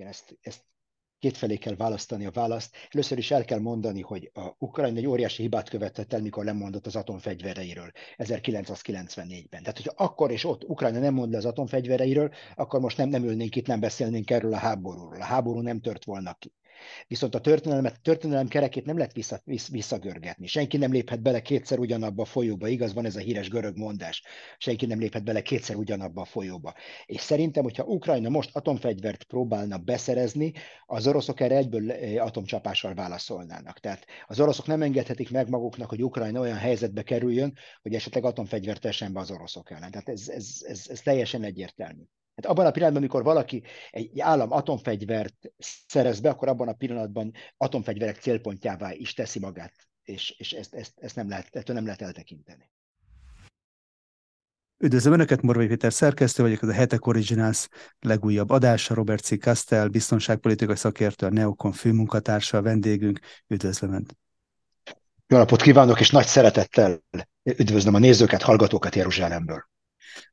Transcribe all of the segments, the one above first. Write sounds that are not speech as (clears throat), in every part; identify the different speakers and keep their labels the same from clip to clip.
Speaker 1: Igen, ezt, ezt kétfelé kell választani a választ. Először is el kell mondani, hogy a Ukrajna egy óriási hibát követett el, mikor lemondott az atomfegyvereiről 1994-ben. Tehát, hogyha akkor és ott Ukrajna nem mond le az atomfegyvereiről, akkor most nem, nem ülnénk itt, nem beszélnénk erről a háborúról. A háború nem tört volna ki. Viszont a történelmet, történelem kerekét nem lehet vissza, visszagörgetni. Senki nem léphet bele kétszer ugyanabba a folyóba. Igaz, van ez a híres görög mondás. Senki nem léphet bele kétszer ugyanabba a folyóba. És szerintem, hogyha Ukrajna most atomfegyvert próbálna beszerezni, az oroszok erre egyből atomcsapással válaszolnának. Tehát az oroszok nem engedhetik meg maguknak, hogy Ukrajna olyan helyzetbe kerüljön, hogy esetleg atomfegyvert tessen be az oroszok ellen. Tehát ez, ez, ez, ez teljesen egyértelmű. Hát abban a pillanatban, amikor valaki egy állam atomfegyvert szerez be, akkor abban a pillanatban atomfegyverek célpontjává is teszi magát, és, és ezt, ezt, ezt nem lehet, ettől nem lehet eltekinteni.
Speaker 2: Üdvözlöm Önöket, Morvai Péter szerkesztő vagyok, ez a Hetek Originals legújabb adása, Robert C. Castell, biztonságpolitikai szakértő, a Neokon főmunkatársa, a vendégünk. Üdvözlöm Önt!
Speaker 1: Jó napot kívánok, és nagy szeretettel üdvözlöm a nézőket, hallgatókat Jeruzsálemből.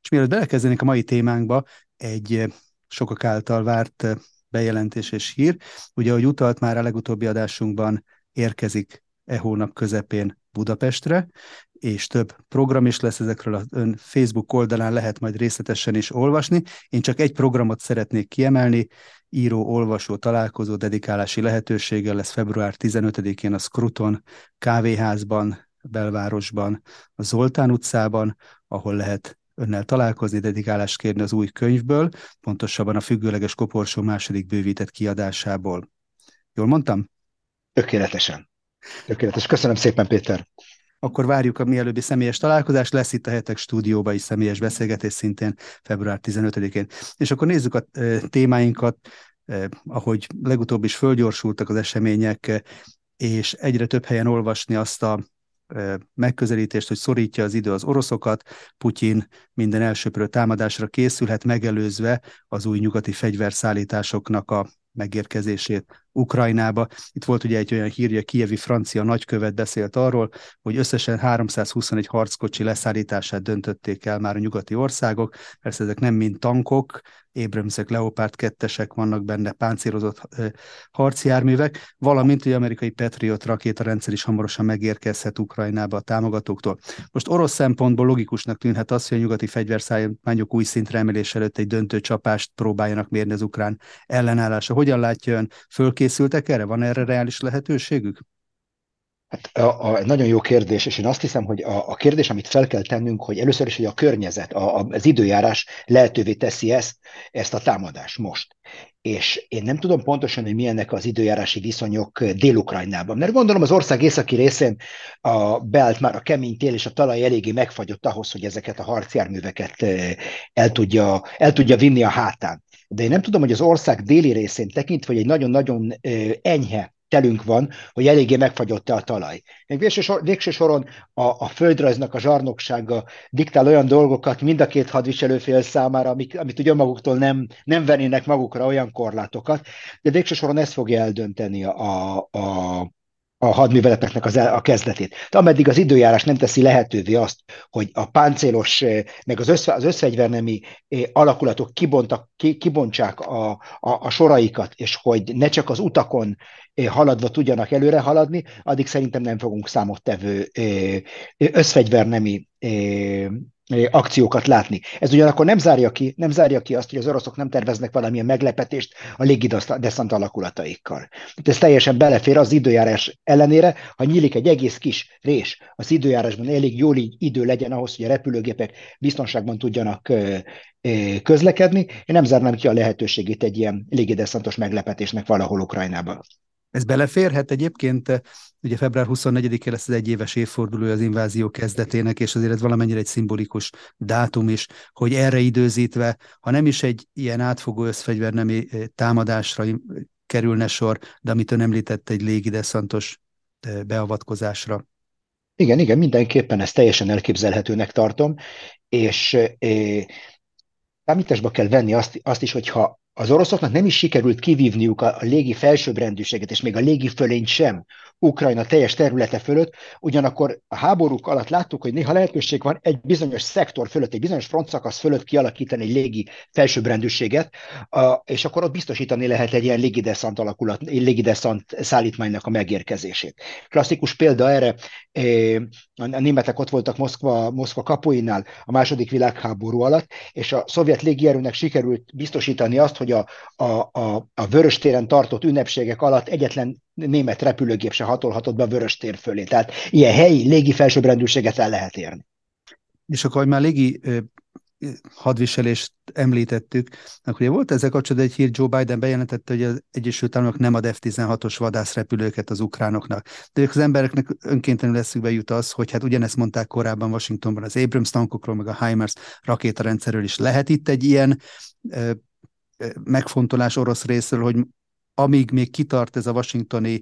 Speaker 2: És mielőtt belekezdenénk a mai témánkba, egy eh, sokak által várt eh, bejelentés és hír. Ugye, ahogy utalt már a legutóbbi adásunkban, érkezik e hónap közepén Budapestre, és több program is lesz ezekről az ön Facebook oldalán, lehet majd részletesen is olvasni. Én csak egy programot szeretnék kiemelni, író-olvasó találkozó dedikálási lehetőséggel lesz február 15-én a Scruton kávéházban, belvárosban, a Zoltán utcában, ahol lehet önnel találkozni, dedikálást kérni az új könyvből, pontosabban a Függőleges Koporsó második bővített kiadásából. Jól mondtam?
Speaker 1: Tökéletesen. Tökéletes. Köszönöm szépen, Péter.
Speaker 2: Akkor várjuk a mielőbbi személyes találkozást, lesz itt a hetek stúdióban is személyes beszélgetés szintén február 15-én. És akkor nézzük a témáinkat, ahogy legutóbb is fölgyorsultak az események, és egyre több helyen olvasni azt a megközelítést, hogy szorítja az idő az oroszokat, Putyin minden elsőprő támadásra készülhet, megelőzve az új nyugati fegyverszállításoknak a megérkezését Ukrajnába. Itt volt ugye egy olyan hírja, kievi francia nagykövet beszélt arról, hogy összesen 321 harckocsi leszállítását döntötték el már a nyugati országok. Persze ezek nem mind tankok, Abramsek, Leopard 2 vannak benne, páncélozott harcjárművek, valamint hogy amerikai Patriot rakétarendszer is hamarosan megérkezhet Ukrajnába a támogatóktól. Most orosz szempontból logikusnak tűnhet az, hogy a nyugati fegyverszállítmányok új szintre emelés előtt egy döntő csapást próbáljanak mérni az ukrán ellenállása. Hogyan látja ön? Fölkészültek erre? Van erre reális lehetőségük?
Speaker 1: Hát a, a, nagyon jó kérdés, és én azt hiszem, hogy a, a kérdés, amit fel kell tennünk, hogy először is, hogy a környezet, a, az időjárás lehetővé teszi ezt, ezt a támadást most. És én nem tudom pontosan, hogy milyenek az időjárási viszonyok Dél-Ukrajnában, mert gondolom az ország északi részén a beállt már a kemény tél, és a talaj eléggé megfagyott ahhoz, hogy ezeket a harcjárműveket el tudja, el tudja vinni a hátán. De én nem tudom, hogy az ország déli részén tekintve, hogy egy nagyon-nagyon enyhe telünk van, hogy eléggé megfagyott-e a talaj. Még végső, sor, végső soron a, a földrajznak a zsarnoksága diktál olyan dolgokat mind a két hadviselőfél számára, amik, amit ugye maguktól nem, nem vennének magukra olyan korlátokat, de végső soron ez fogja eldönteni a, a, a hadműveleteknek az, a kezdetét. De ameddig az időjárás nem teszi lehetővé azt, hogy a páncélos, meg az, össze, az összfegyvernemi alakulatok kibontak, ki, kibontsák a, a, a soraikat, és hogy ne csak az utakon haladva tudjanak előre haladni, addig szerintem nem fogunk számottevő összfegyvernemi akciókat látni. Ez ugyanakkor nem zárja ki, nem zárja ki azt, hogy az oroszok nem terveznek valamilyen meglepetést a légideszant alakulataikkal. Tehát ez teljesen belefér az időjárás ellenére, ha nyílik egy egész kis rés az időjárásban, elég jól így idő legyen ahhoz, hogy a repülőgépek biztonságban tudjanak közlekedni. Én nem zárnám ki a lehetőségét egy ilyen légideszantos meglepetésnek valahol Ukrajnában.
Speaker 2: Ez beleférhet egyébként, ugye február 24-én lesz az egyéves évfordulója az invázió kezdetének, és azért ez valamennyire egy szimbolikus dátum is, hogy erre időzítve, ha nem is egy ilyen átfogó összfegyvernemi eh, támadásra kerülne sor, de amit ön említett, egy légideszantos eh, beavatkozásra.
Speaker 1: Igen, igen, mindenképpen ezt teljesen elképzelhetőnek tartom, és e, számításba kell venni azt, azt is, hogyha az oroszoknak nem is sikerült kivívniuk a, légi felsőbbrendűséget, és még a légi fölényt sem Ukrajna teljes területe fölött, ugyanakkor a háborúk alatt láttuk, hogy néha lehetőség van egy bizonyos szektor fölött, egy bizonyos frontszakasz fölött kialakítani egy légi felsőbbrendűséget, és akkor ott biztosítani lehet egy ilyen légideszant alakulat, légideszant szállítmánynak a megérkezését. Klasszikus példa erre, a németek ott voltak Moszkva, Moszkva kapuinál a második világháború alatt, és a szovjet légierőnek sikerült biztosítani azt, hogy a, a, a, a Vörös téren tartott ünnepségek alatt egyetlen német repülőgép se hatolhatott be a Vörös tér fölé. Tehát ilyen helyi légi felsőbbrendűséget el lehet érni.
Speaker 2: És akkor, hogy már légi hadviselést említettük, akkor ugye volt ezzel kapcsolatban egy hír, Joe Biden bejelentette, hogy az Egyesült Államok nem ad F-16-os vadászrepülőket az ukránoknak. De az embereknek önkéntelenül eszükbe jut az, hogy hát ugyanezt mondták korábban Washingtonban az Abrams tankokról, meg a HIMARS rakétarendszerről is. Lehet itt egy ilyen megfontolás orosz részről, hogy amíg még kitart ez a washingtoni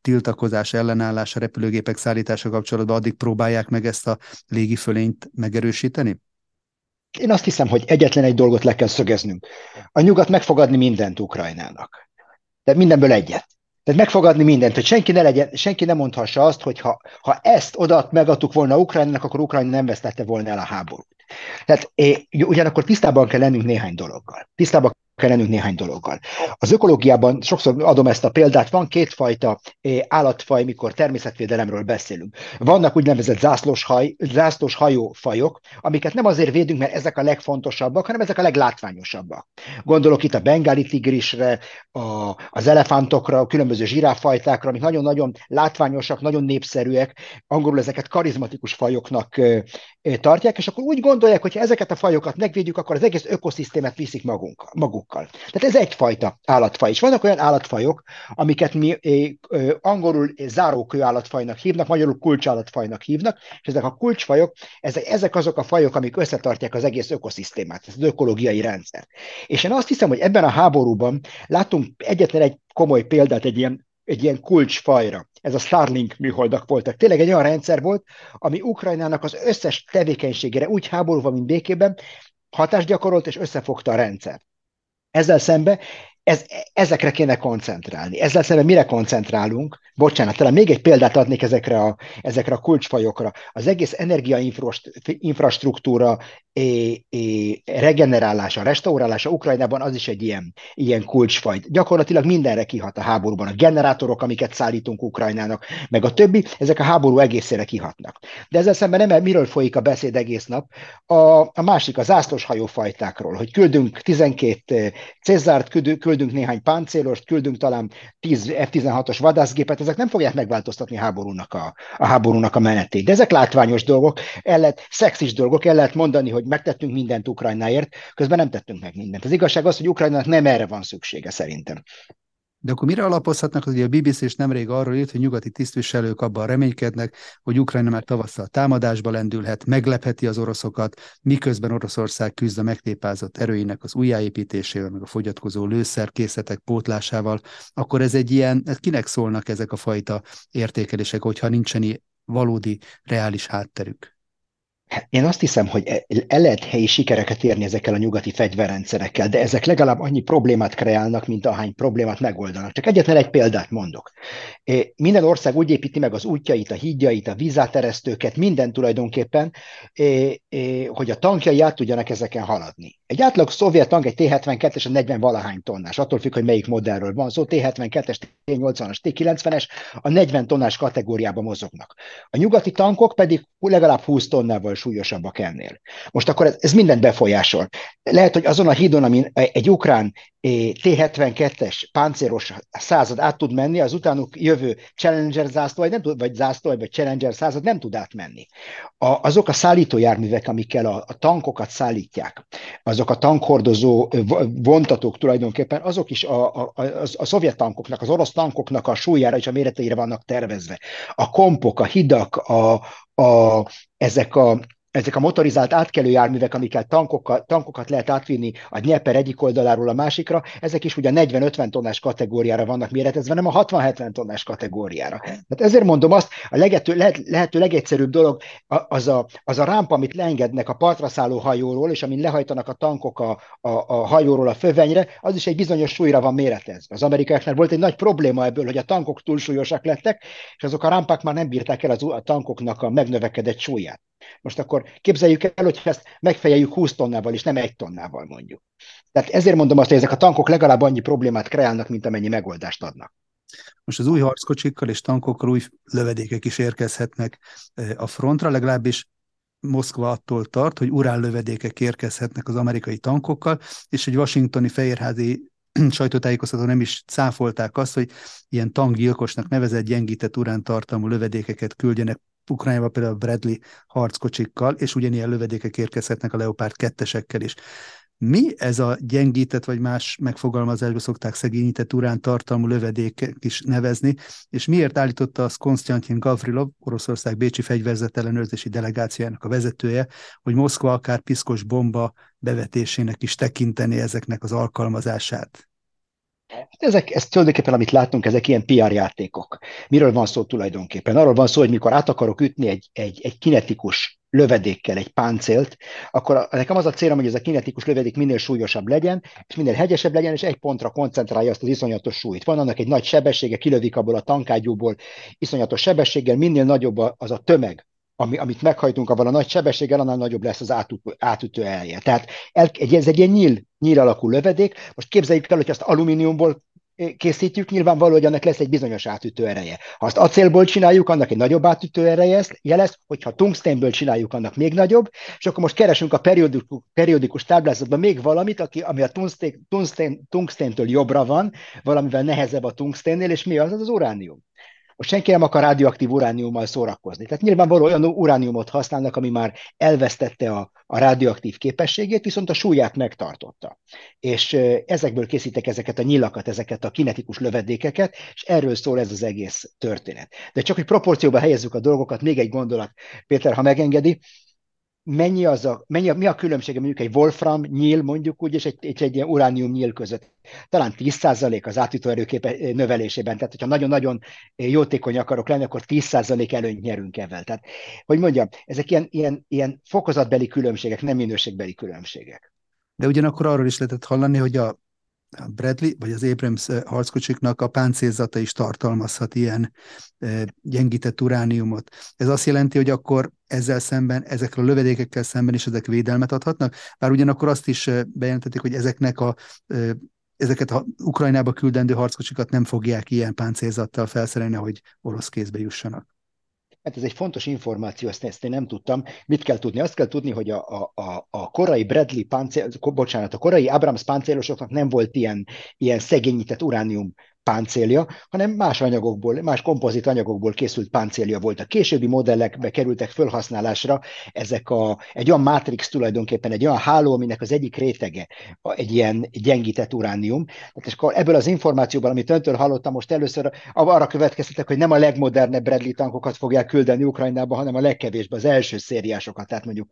Speaker 2: tiltakozás, ellenállás a repülőgépek szállítása kapcsolatban, addig próbálják meg ezt a légifölényt megerősíteni?
Speaker 1: Én azt hiszem, hogy egyetlen egy dolgot le kell szögeznünk. A nyugat megfogadni mindent Ukrajnának. De mindenből egyet. Tehát megfogadni mindent, hogy senki ne, legyen, senki ne mondhassa azt, hogy ha, ha ezt oda megadtuk volna Ukrajnának, akkor Ukrajna nem vesztette volna el a háborút. Tehát é, ugyanakkor tisztában kell lennünk néhány dologgal. Tisztában kell lennünk néhány dologgal. Az ökológiában sokszor adom ezt a példát, van kétfajta eh, állatfaj, mikor természetvédelemről beszélünk. Vannak úgynevezett zászlós, haj, zászlós hajófajok, amiket nem azért védünk, mert ezek a legfontosabbak, hanem ezek a leglátványosabbak. Gondolok itt a bengáli tigrisre, a, az elefántokra, a különböző zsiráffajtákra, amik nagyon-nagyon látványosak, nagyon népszerűek, angolul ezeket karizmatikus fajoknak ö, tartják, és akkor úgy gondolják, hogy ha ezeket a fajokat megvédjük, akkor az egész ökoszisztémát viszik magunk, maguk államokkal. Tehát ez egyfajta állatfaj. És vannak olyan állatfajok, amiket mi angolul zárókő állatfajnak hívnak, magyarul kulcsállatfajnak hívnak, és ezek a kulcsfajok, ezek, ezek azok a fajok, amik összetartják az egész ökoszisztémát, az ökológiai rendszer. És én azt hiszem, hogy ebben a háborúban látunk egyetlen egy komoly példát egy ilyen egy ilyen kulcsfajra. Ez a Starlink műholdak voltak. Tényleg egy olyan rendszer volt, ami Ukrajnának az összes tevékenységére úgy háborúban, mint békében hatást gyakorolt és összefogta a rendszer. Ezzel szembe ez, ezekre kéne koncentrálni. Ezzel szemben mire koncentrálunk? Bocsánat, talán még egy példát adnék ezekre a, ezekre a kulcsfajokra. Az egész energiainfrastruktúra é, é, regenerálása, restaurálása Ukrajnában az is egy ilyen, ilyen kulcsfaj. Gyakorlatilag mindenre kihat a háborúban. A generátorok, amiket szállítunk Ukrajnának, meg a többi, ezek a háború egészére kihatnak. De ezzel szemben nem miről folyik a beszéd egész nap. A, a másik, a zászlós hajófajtákról, hogy küldünk 12 Cezárt, küldünk, küldünk néhány páncélost, küldünk talán 10 F-16-os vadászgépet, ezek nem fogják megváltoztatni a háborúnak a, a háborúnak a menetét. De ezek látványos dolgok, el lehet, szexis dolgok, el lehet mondani, hogy megtettünk mindent Ukrajnáért, közben nem tettünk meg mindent. Az igazság az, hogy Ukrajnának nem erre van szüksége szerintem.
Speaker 2: De akkor mire alapozhatnak, hogy a BBC is nemrég arról írt, hogy nyugati tisztviselők abban reménykednek, hogy Ukrajna már tavasszal támadásba lendülhet, meglepheti az oroszokat, miközben Oroszország küzd a megtépázott erőinek az újjáépítésével, meg a fogyatkozó lőszerkészletek pótlásával, akkor ez egy ilyen, ez kinek szólnak ezek a fajta értékelések, hogyha nincsen valódi, reális hátterük?
Speaker 1: Én azt hiszem, hogy el lehet helyi sikereket érni ezekkel a nyugati fegyverrendszerekkel, de ezek legalább annyi problémát kreálnak, mint ahány problémát megoldanak. Csak egyetlen egy példát mondok. Minden ország úgy építi meg az útjait, a hídjait, a vízáteresztőket, minden tulajdonképpen, hogy a tankjai át tudjanak ezeken haladni. Egy átlag szovjet tank, egy T-72-es a 40 valahány tonnás, attól függ, hogy melyik modellről van szó, T-72-es, T-80-as, T-90-es, a 40 tonnás kategóriában mozognak. A nyugati tankok pedig legalább 20 tonnával súlyosabbak ennél. Most akkor ez, ez mindent befolyásol. Lehet, hogy azon a hídon, amin egy ukrán T-72-es páncélos század át tud menni, az utánuk jövő Challenger zászló, nem tud, vagy zászló, vagy Challenger század nem tud átmenni. A, azok a szállítójárművek, amikkel a, a tankokat szállítják, azok a tankhordozó vontatók tulajdonképpen, azok is a, a, a, a szovjet tankoknak, az orosz tankoknak a súlyára és a méreteire vannak tervezve. A kompok, a hidak, a, a, ezek a ezek a motorizált átkelő járművek, amikkel tankokat, tankokat lehet átvinni a Dnieper egyik oldaláról a másikra, ezek is ugye a 40-50 tonnás kategóriára vannak méretezve, nem a 60-70 tonnás kategóriára. Tehát ezért mondom azt, a lehető, lehet, lehető legegyszerűbb dolog az a, az a rámpa, amit leengednek a partra szálló hajóról, és amin lehajtanak a tankok a, a, a hajóról a fövenyre, az is egy bizonyos súlyra van méretezve. Az amerikaiaknál volt egy nagy probléma ebből, hogy a tankok túlsúlyosak lettek, és azok a rámpák már nem bírták el az, a tankoknak a megnövekedett súlyát. Most akkor képzeljük el, hogy ezt megfejeljük 20 tonnával, és nem egy tonnával mondjuk. Tehát ezért mondom azt, hogy ezek a tankok legalább annyi problémát kreálnak, mint amennyi megoldást adnak.
Speaker 2: Most az új harckocsikkal és tankokkal új lövedékek is érkezhetnek a frontra, legalábbis Moszkva attól tart, hogy lövedékek érkezhetnek az amerikai tankokkal, és egy washingtoni fehérházi (clears throat) sajtótájékoztató nem is cáfolták azt, hogy ilyen tankgyilkosnak nevezett gyengített urántartalmú lövedékeket küldjenek Ukrajnába például Bradley harckocsikkal, és ugyanilyen lövedékek érkezhetnek a Leopard kettesekkel is. Mi ez a gyengített, vagy más megfogalmazásba szokták szegényített urán tartalmú lövedékek is nevezni, és miért állította az Konstantin Gavrilov, Oroszország Bécsi fegyverzet ellenőrzési delegációjának a vezetője, hogy Moszkva akár piszkos bomba bevetésének is tekinteni ezeknek az alkalmazását?
Speaker 1: Hát ezek, ez tulajdonképpen, amit látunk, ezek ilyen PR játékok. Miről van szó tulajdonképpen? Arról van szó, hogy mikor át akarok ütni egy, egy, egy kinetikus lövedékkel egy páncélt, akkor nekem az a célom, hogy ez a kinetikus lövedék minél súlyosabb legyen, és minél hegyesebb legyen, és egy pontra koncentrálja azt az iszonyatos súlyt. Van annak egy nagy sebessége, kilövik abból a tankágyúból iszonyatos sebességgel, minél nagyobb az a tömeg, ami, amit meghajtunk avval a nagy sebességgel, annál nagyobb lesz az átütő, átütő elje. Tehát el, ez egy ilyen nyíl, nyíl alakú lövedék. Most képzeljük el, hogy azt alumíniumból készítjük, nyilvánvaló, hogy annak lesz egy bizonyos átütő ereje. Ha azt acélból csináljuk, annak egy nagyobb átütő ereje lesz, hogyha tungstenből csináljuk, annak még nagyobb, és akkor most keresünk a periódikus, periódikus táblázatban még valamit, aki, ami a tungsten, tungstentől jobbra van, valamivel nehezebb a tungstennél, és mi az? Az az uránium. Most senki nem akar radioaktív urániummal szórakozni. Tehát nyilvánvaló olyan urániumot használnak, ami már elvesztette a, a radioaktív képességét, viszont a súlyát megtartotta. És ezekből készítek ezeket a nyilakat, ezeket a kinetikus lövedékeket, és erről szól ez az egész történet. De csak hogy proporcióba helyezzük a dolgokat, még egy gondolat, Péter, ha megengedi, mennyi az a, mennyi a, mi a különbsége mondjuk egy wolfram nyíl mondjuk úgy, és egy, egy, egy ilyen uránium nyíl között? Talán 10% az átütőerőképe növelésében, tehát hogyha nagyon-nagyon jótékony akarok lenni, akkor 10% előnyt nyerünk ebben. Tehát, hogy mondjam, ezek ilyen, ilyen, ilyen fokozatbeli különbségek, nem minőségbeli különbségek.
Speaker 2: De ugyanakkor arról is lehetett hallani, hogy a a Bradley vagy az Abrams harckocsiknak a páncélzata is tartalmazhat ilyen gyengített urániumot. Ez azt jelenti, hogy akkor ezzel szemben, ezekkel a lövedékekkel szemben is ezek védelmet adhatnak, bár ugyanakkor azt is bejelentették, hogy ezeknek a ezeket a Ukrajnába küldendő harckocsikat nem fogják ilyen páncélzattal felszerelni, hogy orosz kézbe jussanak.
Speaker 1: Hát ez egy fontos információ, ezt, ezt én nem tudtam. Mit kell tudni? Azt kell tudni, hogy a, a, a korai Bradley páncél, bocsánat, a korai Abrams páncélosoknak nem volt ilyen, ilyen szegényített uránium páncélja, hanem más anyagokból, más kompozit anyagokból készült páncélja volt. A későbbi modellekbe kerültek felhasználásra ezek a, egy olyan mátrix tulajdonképpen, egy olyan háló, aminek az egyik rétege egy ilyen gyengített uránium. És akkor ebből az információból, amit öntől hallottam most először, arra következtetek, hogy nem a legmodernebb Bradley tankokat fogják küldeni Ukrajnába, hanem a legkevésbé, az első szériásokat, tehát mondjuk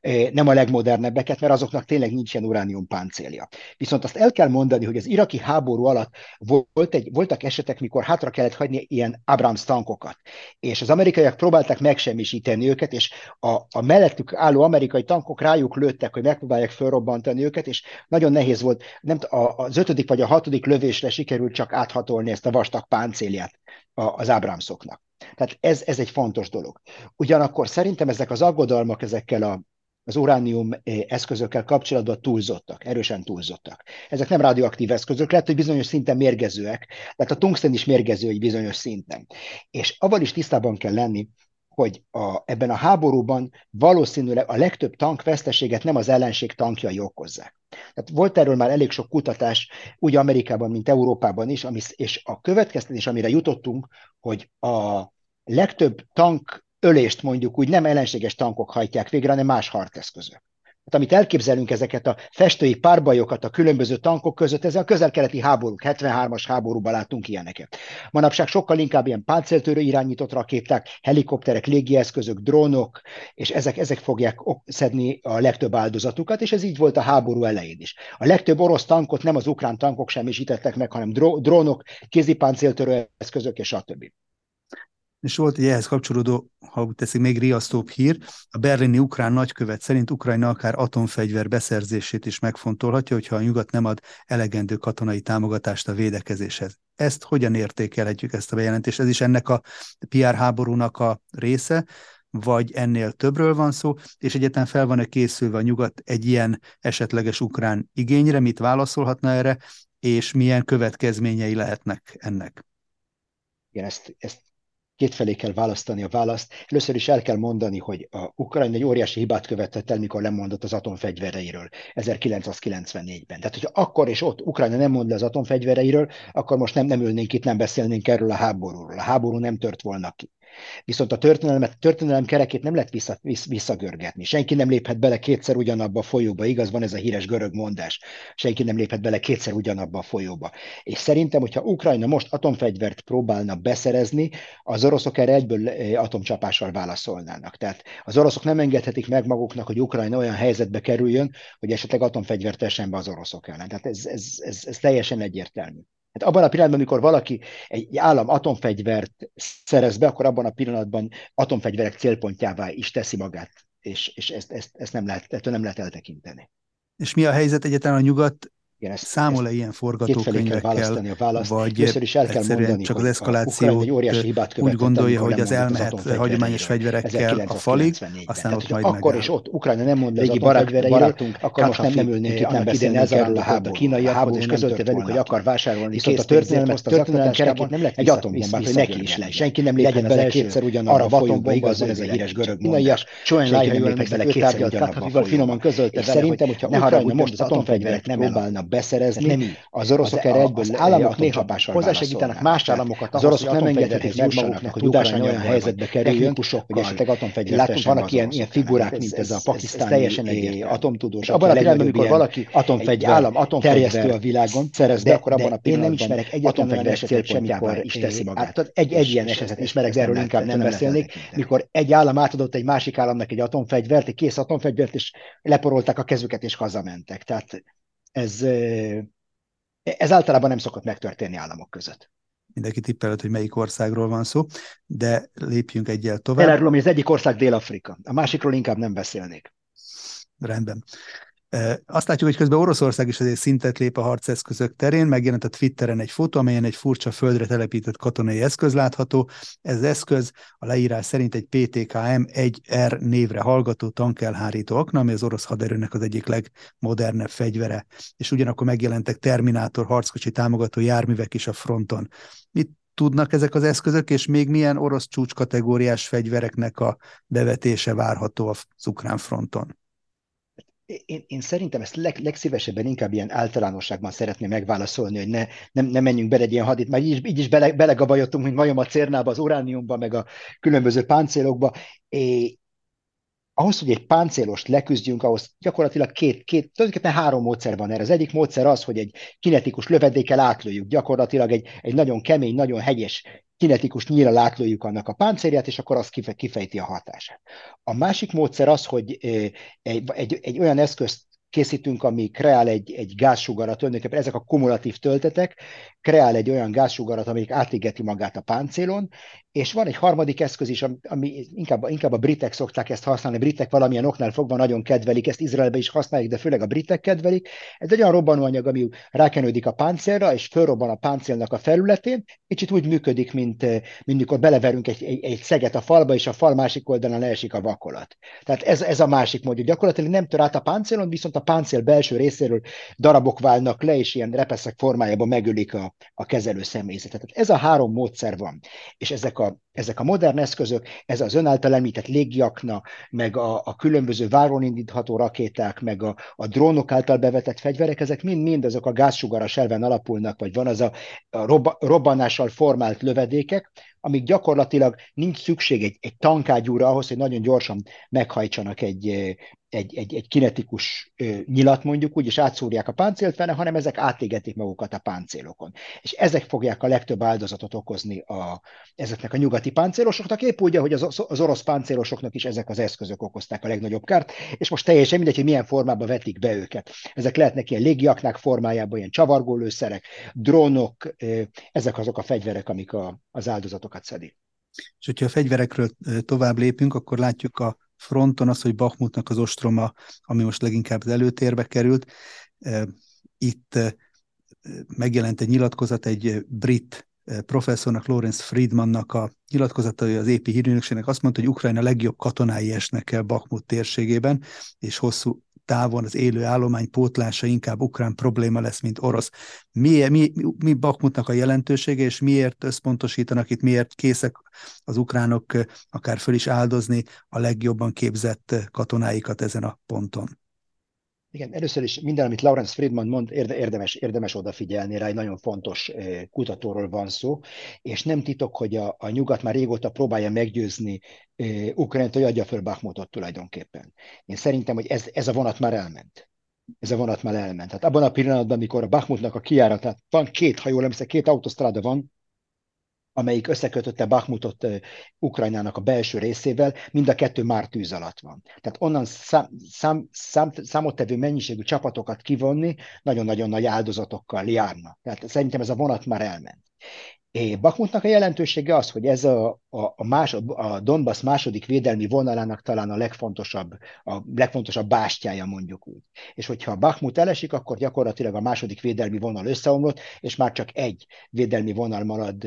Speaker 1: eh, nem a legmodernebbeket, mert azoknak tényleg nincs ilyen uránium páncélja. Viszont azt el kell mondani, hogy az iraki háború alatt volt egy, voltak esetek, mikor hátra kellett hagyni ilyen Abrams tankokat, és az amerikaiak próbálták megsemmisíteni őket, és a, a mellettük álló amerikai tankok rájuk lőttek, hogy megpróbálják felrobbantani őket, és nagyon nehéz volt, nem, az ötödik vagy a hatodik lövésre sikerült csak áthatolni ezt a vastag páncélját az Abramsoknak. Tehát ez, ez egy fontos dolog. Ugyanakkor szerintem ezek az aggodalmak ezekkel a az uránium eh, eszközökkel kapcsolatban túlzottak, erősen túlzottak. Ezek nem radioaktív eszközök, lehet, hogy bizonyos szinten mérgezőek, tehát a tungsten is mérgező egy bizonyos szinten. És avval is tisztában kell lenni, hogy a, ebben a háborúban valószínűleg a legtöbb tankveszteséget nem az ellenség tankjai okozzák. Tehát volt erről már elég sok kutatás, úgy Amerikában, mint Európában is, ami, és a következtetés, amire jutottunk, hogy a legtöbb tank ölést mondjuk úgy nem ellenséges tankok hajtják végre, hanem más harceszközök. Hát amit elképzelünk ezeket a festői párbajokat a különböző tankok között, ez a közel-keleti háborúk, 73-as háborúban látunk ilyeneket. Manapság sokkal inkább ilyen páncéltörő irányított rakéták, helikopterek, légieszközök, drónok, és ezek, ezek fogják szedni a legtöbb áldozatukat, és ez így volt a háború elején is. A legtöbb orosz tankot nem az ukrán tankok semmisítettek meg, hanem drónok, kézipáncéltörő eszközök és stb.
Speaker 2: És volt egy ehhez kapcsolódó, ha úgy teszik, még riasztóbb hír, a berlini ukrán nagykövet szerint Ukrajna akár atomfegyver beszerzését is megfontolhatja, hogyha a nyugat nem ad elegendő katonai támogatást a védekezéshez. Ezt hogyan értékelhetjük ezt a bejelentést? Ez is ennek a PR háborúnak a része, vagy ennél többről van szó, és egyetlen fel van-e készülve a nyugat egy ilyen esetleges ukrán igényre, mit válaszolhatna erre, és milyen következményei lehetnek ennek?
Speaker 1: Igen, ezt, ezt kétfelé kell választani a választ. Először is el kell mondani, hogy a Ukrajna egy óriási hibát követett el, mikor lemondott az atomfegyvereiről 1994-ben. Tehát, hogyha akkor és ott Ukrajna nem mond le az atomfegyvereiről, akkor most nem, nem ülnénk itt, nem beszélnénk erről a háborúról. A háború nem tört volna ki. Viszont a történelmet, történelem kerekét nem lehet vissza, visszagörgetni. Senki nem léphet bele kétszer ugyanabba a folyóba. Igaz, van ez a híres görög mondás. Senki nem léphet bele kétszer ugyanabba a folyóba. És szerintem, hogyha Ukrajna most atomfegyvert próbálna beszerezni, az oroszok erre egyből eh, atomcsapással válaszolnának. Tehát az oroszok nem engedhetik meg maguknak, hogy Ukrajna olyan helyzetbe kerüljön, hogy esetleg atomfegyvert tessen be az oroszok ellen. Tehát ez, ez, ez, ez teljesen egyértelmű. Hát abban a pillanatban, amikor valaki egy állam atomfegyvert szerez be, akkor abban a pillanatban atomfegyverek célpontjává is teszi magát, és, és ezt, ezt, ezt nem lehet, ettől nem lehet eltekinteni.
Speaker 2: És mi a helyzet egyetlen a nyugat igen, ezt, Számol-e ilyen forgatókönyvekkel, vagy is el kell mondani, csak az eszkalációt úgy gondolja, hogy az elmehet hagyományos fegyverekkel a falig, aztán ott majd
Speaker 1: Akkor és ott Ukrajna nem mond régi barátunk, akkor most nem nem ülnék itt, nem beszélni erről a háború. Kínai háború és közölte velük, hogy akar vásárolni. Viszont a történelmet, történelem kerekét nem lehet egy atombombát, hogy neki is legyen. Senki nem léphet bele kétszer ugyanarra a folyóba, igaz, ez a híres görög mondás. Soha nem léphet bele kétszer ugyanarra a. Finoman közölte vele, szerintem, hogyha Ukrajna most az atomfegyverek nem próbálna beszerezni. Nem így. Az oroszok erre egyből az államok néha hozzásegítenek más államokat. Az oroszok nem engedhetik meg maguknak, hogy Ukrajna olyan helyzetbe kerüljön, hogy esetleg atomfegyvert Látunk, vannak ilyen, ilyen figurák, mint ez a pakisztáni teljesen atomtudós. Abban a pillanatban, amikor valaki atomfegyver állam, atomterjesztő a világon, szerez be, akkor abban a pillanatban én nem ismerek egyetlen olyan esetet sem, mikor is teszi magát. Egy, egy ilyen esetet ismerek, de erről inkább nem beszélnék, mikor egy állam átadott egy másik államnak egy atomfegyvert, egy kész atomfegyvert, és leporolták a kezüket, és hazamentek. Tehát ez, ez általában nem szokott megtörténni államok között.
Speaker 2: Mindenki tippelhet, hogy melyik országról van szó, de lépjünk egyel tovább.
Speaker 1: Elárulom, hogy az egyik ország Dél-Afrika, a másikról inkább nem beszélnék.
Speaker 2: Rendben. Azt látjuk, hogy közben Oroszország is azért szintet lép a harceszközök terén, megjelent a Twitteren egy fotó, amelyen egy furcsa földre telepített katonai eszköz látható. Ez az eszköz a leírás szerint egy PTKM 1R névre hallgató tankelhárító akna, ami az orosz haderőnek az egyik legmodernebb fegyvere, és ugyanakkor megjelentek Terminátor harckocsi támogató járművek is a fronton. Mit tudnak ezek az eszközök, és még milyen orosz csúcskategóriás fegyvereknek a bevetése várható az ukrán fronton?
Speaker 1: Én, én szerintem ezt leg, legszívesebben inkább ilyen általánosságban szeretném megválaszolni, hogy ne, nem, ne menjünk bele egy ilyen hadit, mert így is, így is bele, belegabajottunk, mint majom a cérnába, az urániumba, meg a különböző páncélokba. É, ahhoz, hogy egy páncélost leküzdjünk, ahhoz gyakorlatilag két, két, tulajdonképpen három módszer van erre. Az egyik módszer az, hogy egy kinetikus lövedékkel átlőjük, gyakorlatilag egy, egy nagyon kemény, nagyon hegyes kinetikus nyíra látlőjük annak a páncérját, és akkor az kifejti a hatását. A másik módszer az, hogy egy, egy, egy olyan eszközt készítünk, ami kreál egy, egy gázsugarat, tulajdonképpen ezek a kumulatív töltetek, kreál egy olyan gázsugarat, amelyik átégeti magát a páncélon, és van egy harmadik eszköz is, ami inkább, inkább a britek szokták ezt használni, a britek valamilyen oknál fogva nagyon kedvelik, ezt Izraelbe is használják, de főleg a britek kedvelik. Ez egy olyan robbanóanyag, ami rákenődik a páncélra, és fölrobban a páncélnak a felületén, kicsit úgy működik, mint, mint mikor beleverünk egy, egy, egy szeget a falba, és a fal másik oldalán leesik a vakolat. Tehát ez, ez a másik mód, gyakorlatilag nem tör át a páncélon, viszont a páncél belső részéről darabok válnak le, és ilyen repeszek formájában megölik a, a kezelő személyzetet. Tehát ez a három módszer van, és ezek a ezek a modern eszközök, ez az ön által említett légiakna, meg a, a különböző váron indítható rakéták, meg a, a drónok által bevetett fegyverek, ezek mind-mind azok a gázsugaras elven alapulnak, vagy van az a, a robba, robbanással formált lövedékek, amíg gyakorlatilag nincs szükség egy, egy tankágyúra ahhoz, hogy nagyon gyorsan meghajtsanak egy, egy, egy, egy kinetikus nyilat mondjuk úgy, és átszúrják a páncélt vele, hanem ezek átégetik magukat a páncélokon. És ezek fogják a legtöbb áldozatot okozni a, ezeknek a nyugati páncélosoknak, épp úgy, hogy az, az orosz páncélosoknak is ezek az eszközök okozták a legnagyobb kárt, és most teljesen mindegy, hogy milyen formában vetik be őket. Ezek lehetnek ilyen légiaknák formájában, ilyen csavargólőszerek, drónok, ezek azok a fegyverek, amik a, az áldozatokat szedik.
Speaker 2: És hogyha a fegyverekről tovább lépünk, akkor látjuk a fronton az, hogy Bachmutnak az ostroma, ami most leginkább az előtérbe került. Itt megjelent egy nyilatkozat egy brit professzornak, Lawrence Friedmannak a nyilatkozata, az épi hírünökségnek azt mondta, hogy Ukrajna legjobb katonái esnek el Bakhmut térségében, és hosszú távon az élő állomány pótlása inkább ukrán probléma lesz, mint orosz. Mi, mi, mi Bakmutnak a jelentősége, és miért összpontosítanak itt, miért készek az ukránok akár föl is áldozni a legjobban képzett katonáikat ezen a ponton?
Speaker 1: Igen, először is minden, amit Lawrence Friedman mond, érdemes, érdemes odafigyelni rá, egy nagyon fontos kutatóról van szó, és nem titok, hogy a, a nyugat már régóta próbálja meggyőzni Ukrajnát, hogy adja föl Bakhmutot tulajdonképpen. Én szerintem, hogy ez, ez a vonat már elment. Ez a vonat már elment. Tehát abban a pillanatban, amikor a Bakhmutnak a kiáratát van két, ha jól emlékszem, két autosztráda van, amelyik összekötötte Bakhmutot Ukrajnának a belső részével, mind a kettő már tűz alatt van. Tehát onnan szám, szám, szám, számottevő mennyiségű csapatokat kivonni nagyon-nagyon nagy áldozatokkal járna. Tehát szerintem ez a vonat már elment. Bakmutnak a jelentősége az, hogy ez a, a, a, más, a Donbass második védelmi vonalának talán a legfontosabb, a legfontosabb bástyája mondjuk úgy. És hogyha Bakmut elesik, akkor gyakorlatilag a második védelmi vonal összeomlott, és már csak egy védelmi vonal marad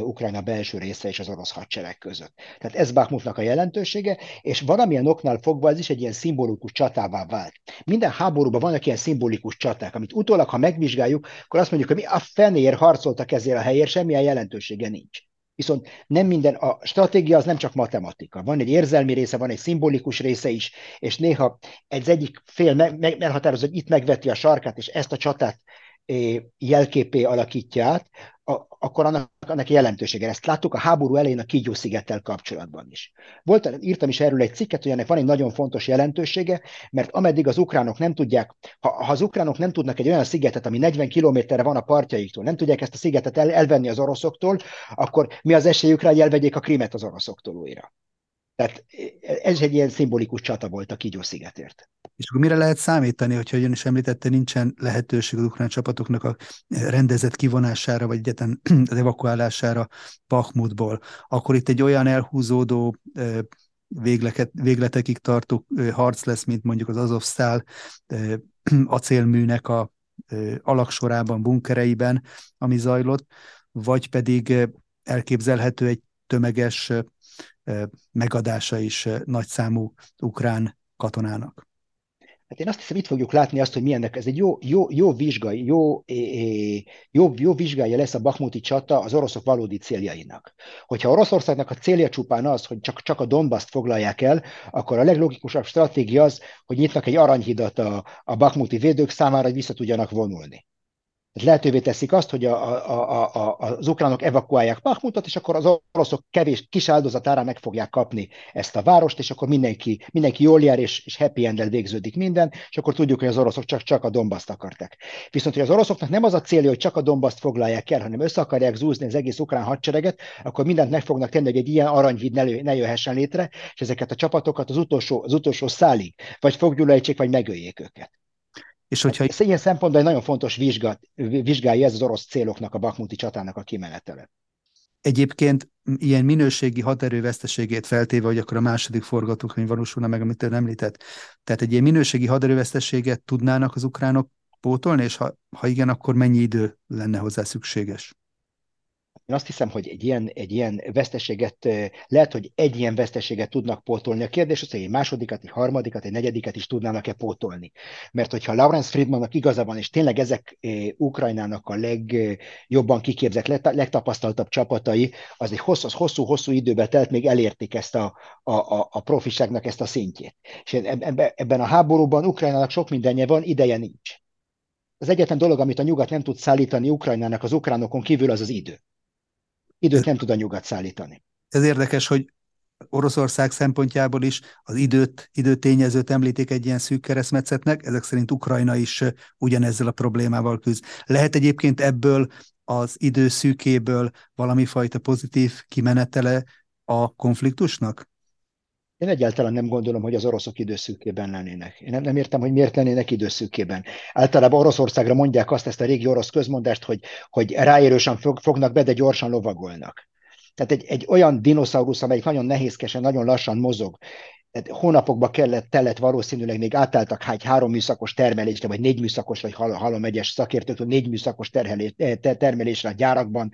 Speaker 1: Ukrajna belső része és az orosz hadsereg között. Tehát ez Bakmutnak a jelentősége, és valamilyen oknál fogva ez is egy ilyen szimbolikus csatává vált. Minden háborúban vannak ilyen szimbolikus csaták, amit utólag, ha megvizsgáljuk, akkor azt mondjuk, hogy mi a fenér harcoltak ezért a helyért, semmilyen jelentősége nincs. Viszont nem minden, a stratégia az nem csak matematika. Van egy érzelmi része, van egy szimbolikus része is, és néha egy egyik fél meghatározza, hogy itt megveti a sarkát, és ezt a csatát jelképé alakítja át, akkor annak, annak jelentősége. Ezt láttuk a háború elején a Kígyó szigettel kapcsolatban is. Volt, írtam is erről egy cikket, hogy ennek van egy nagyon fontos jelentősége, mert ameddig az ukránok nem tudják, ha, ha az ukránok nem tudnak egy olyan szigetet, ami 40 kilométerre van a partjaiktól, nem tudják ezt a szigetet el, elvenni az oroszoktól, akkor mi az esélyük rá, hogy elvegyék a krimet az oroszoktól újra. Tehát ez egy ilyen szimbolikus csata volt a Kígyó szigetért.
Speaker 2: És akkor mire lehet számítani, hogyha ön is említette, nincsen lehetőség az ukrán csapatoknak a rendezett kivonására, vagy egyetlen (clears throat) az evakuálására Pachmutból, akkor itt egy olyan elhúzódó végleket, végletekig tartó harc lesz, mint mondjuk az Azovsztál (clears throat) acélműnek a alaksorában, bunkereiben, ami zajlott, vagy pedig elképzelhető egy tömeges megadása is nagyszámú ukrán katonának.
Speaker 1: Hát én azt hiszem, itt fogjuk látni azt, hogy milyennek ez egy jó, jó, jó vizsgai, jó, jó, jó vizsgája lesz a Bakmuti csata az oroszok valódi céljainak. Hogyha Oroszországnak a célja csupán az, hogy csak, csak a Donbaszt foglalják el, akkor a leglogikusabb stratégia az, hogy nyitnak egy aranyhidat a, a Bakmuti védők számára, hogy vissza tudjanak vonulni lehetővé teszik azt, hogy a, a, a, az ukránok evakuálják Bakhmutot, és akkor az oroszok kevés kis áldozatára meg fogják kapni ezt a várost, és akkor mindenki, mindenki jól jár, és, és happy end végződik minden, és akkor tudjuk, hogy az oroszok csak, csak a Dombaszt akarták. Viszont, hogy az oroszoknak nem az a célja, hogy csak a Dombaszt foglalják el, hanem össze akarják zúzni az egész ukrán hadsereget, akkor mindent meg fognak tenni, hogy egy ilyen aranyhíd ne, ne jöhessen létre, és ezeket a csapatokat az utolsó, az utolsó szálig, vagy foggyulajtsék, vagy megöljék őket. És hogyha... Ez ilyen szempontból egy nagyon fontos vizsga, vizsgálja ez az orosz céloknak, a bakmuti csatának a kimenetele.
Speaker 2: Egyébként ilyen minőségi haderőveszteségét feltéve, hogy akkor a második forgatókönyv valósulna meg, amit ön említett. Tehát egy ilyen minőségi haderőveszteséget tudnának az ukránok pótolni, és ha, ha igen, akkor mennyi idő lenne hozzá szükséges?
Speaker 1: Én azt hiszem, hogy egy ilyen, egy ilyen veszteséget, lehet, hogy egy ilyen veszteséget tudnak pótolni. A kérdés az, hogy egy másodikat, egy harmadikat, egy negyediket is tudnának-e pótolni. Mert hogyha Lawrence Friedmannak igaza van, és tényleg ezek Ukrajnának a legjobban kiképzett, legtapasztaltabb csapatai, az egy hosszú-hosszú időbe telt, még elérték ezt a, a, a, a profiságnak ezt a szintjét. És ebben a háborúban Ukrajnának sok mindenje van, ideje nincs. Az egyetlen dolog, amit a nyugat nem tud szállítani Ukrajnának az ukránokon kívül, az az idő időt nem tud a nyugat szállítani.
Speaker 2: Ez érdekes, hogy Oroszország szempontjából is az időt, időtényezőt említik egy ilyen szűk keresztmetszetnek, ezek szerint Ukrajna is ugyanezzel a problémával küzd. Lehet egyébként ebből az idő szűkéből valami fajta pozitív kimenetele a konfliktusnak?
Speaker 1: Én egyáltalán nem gondolom, hogy az oroszok időszűkében lennének. Én nem, nem értem, hogy miért lennének időszűkében. Általában Oroszországra mondják azt, ezt a régi orosz közmondást, hogy, hogy ráérősen fognak be, de gyorsan lovagolnak. Tehát egy, egy olyan dinoszaurusz, amelyik nagyon nehézkesen, nagyon lassan mozog, tehát hónapokba kellett, tellett valószínűleg még átálltak egy három műszakos termelésre, vagy négy műszakos, vagy halom egyes szakértők, négy műszakos terhelés, termelésre a gyárakban,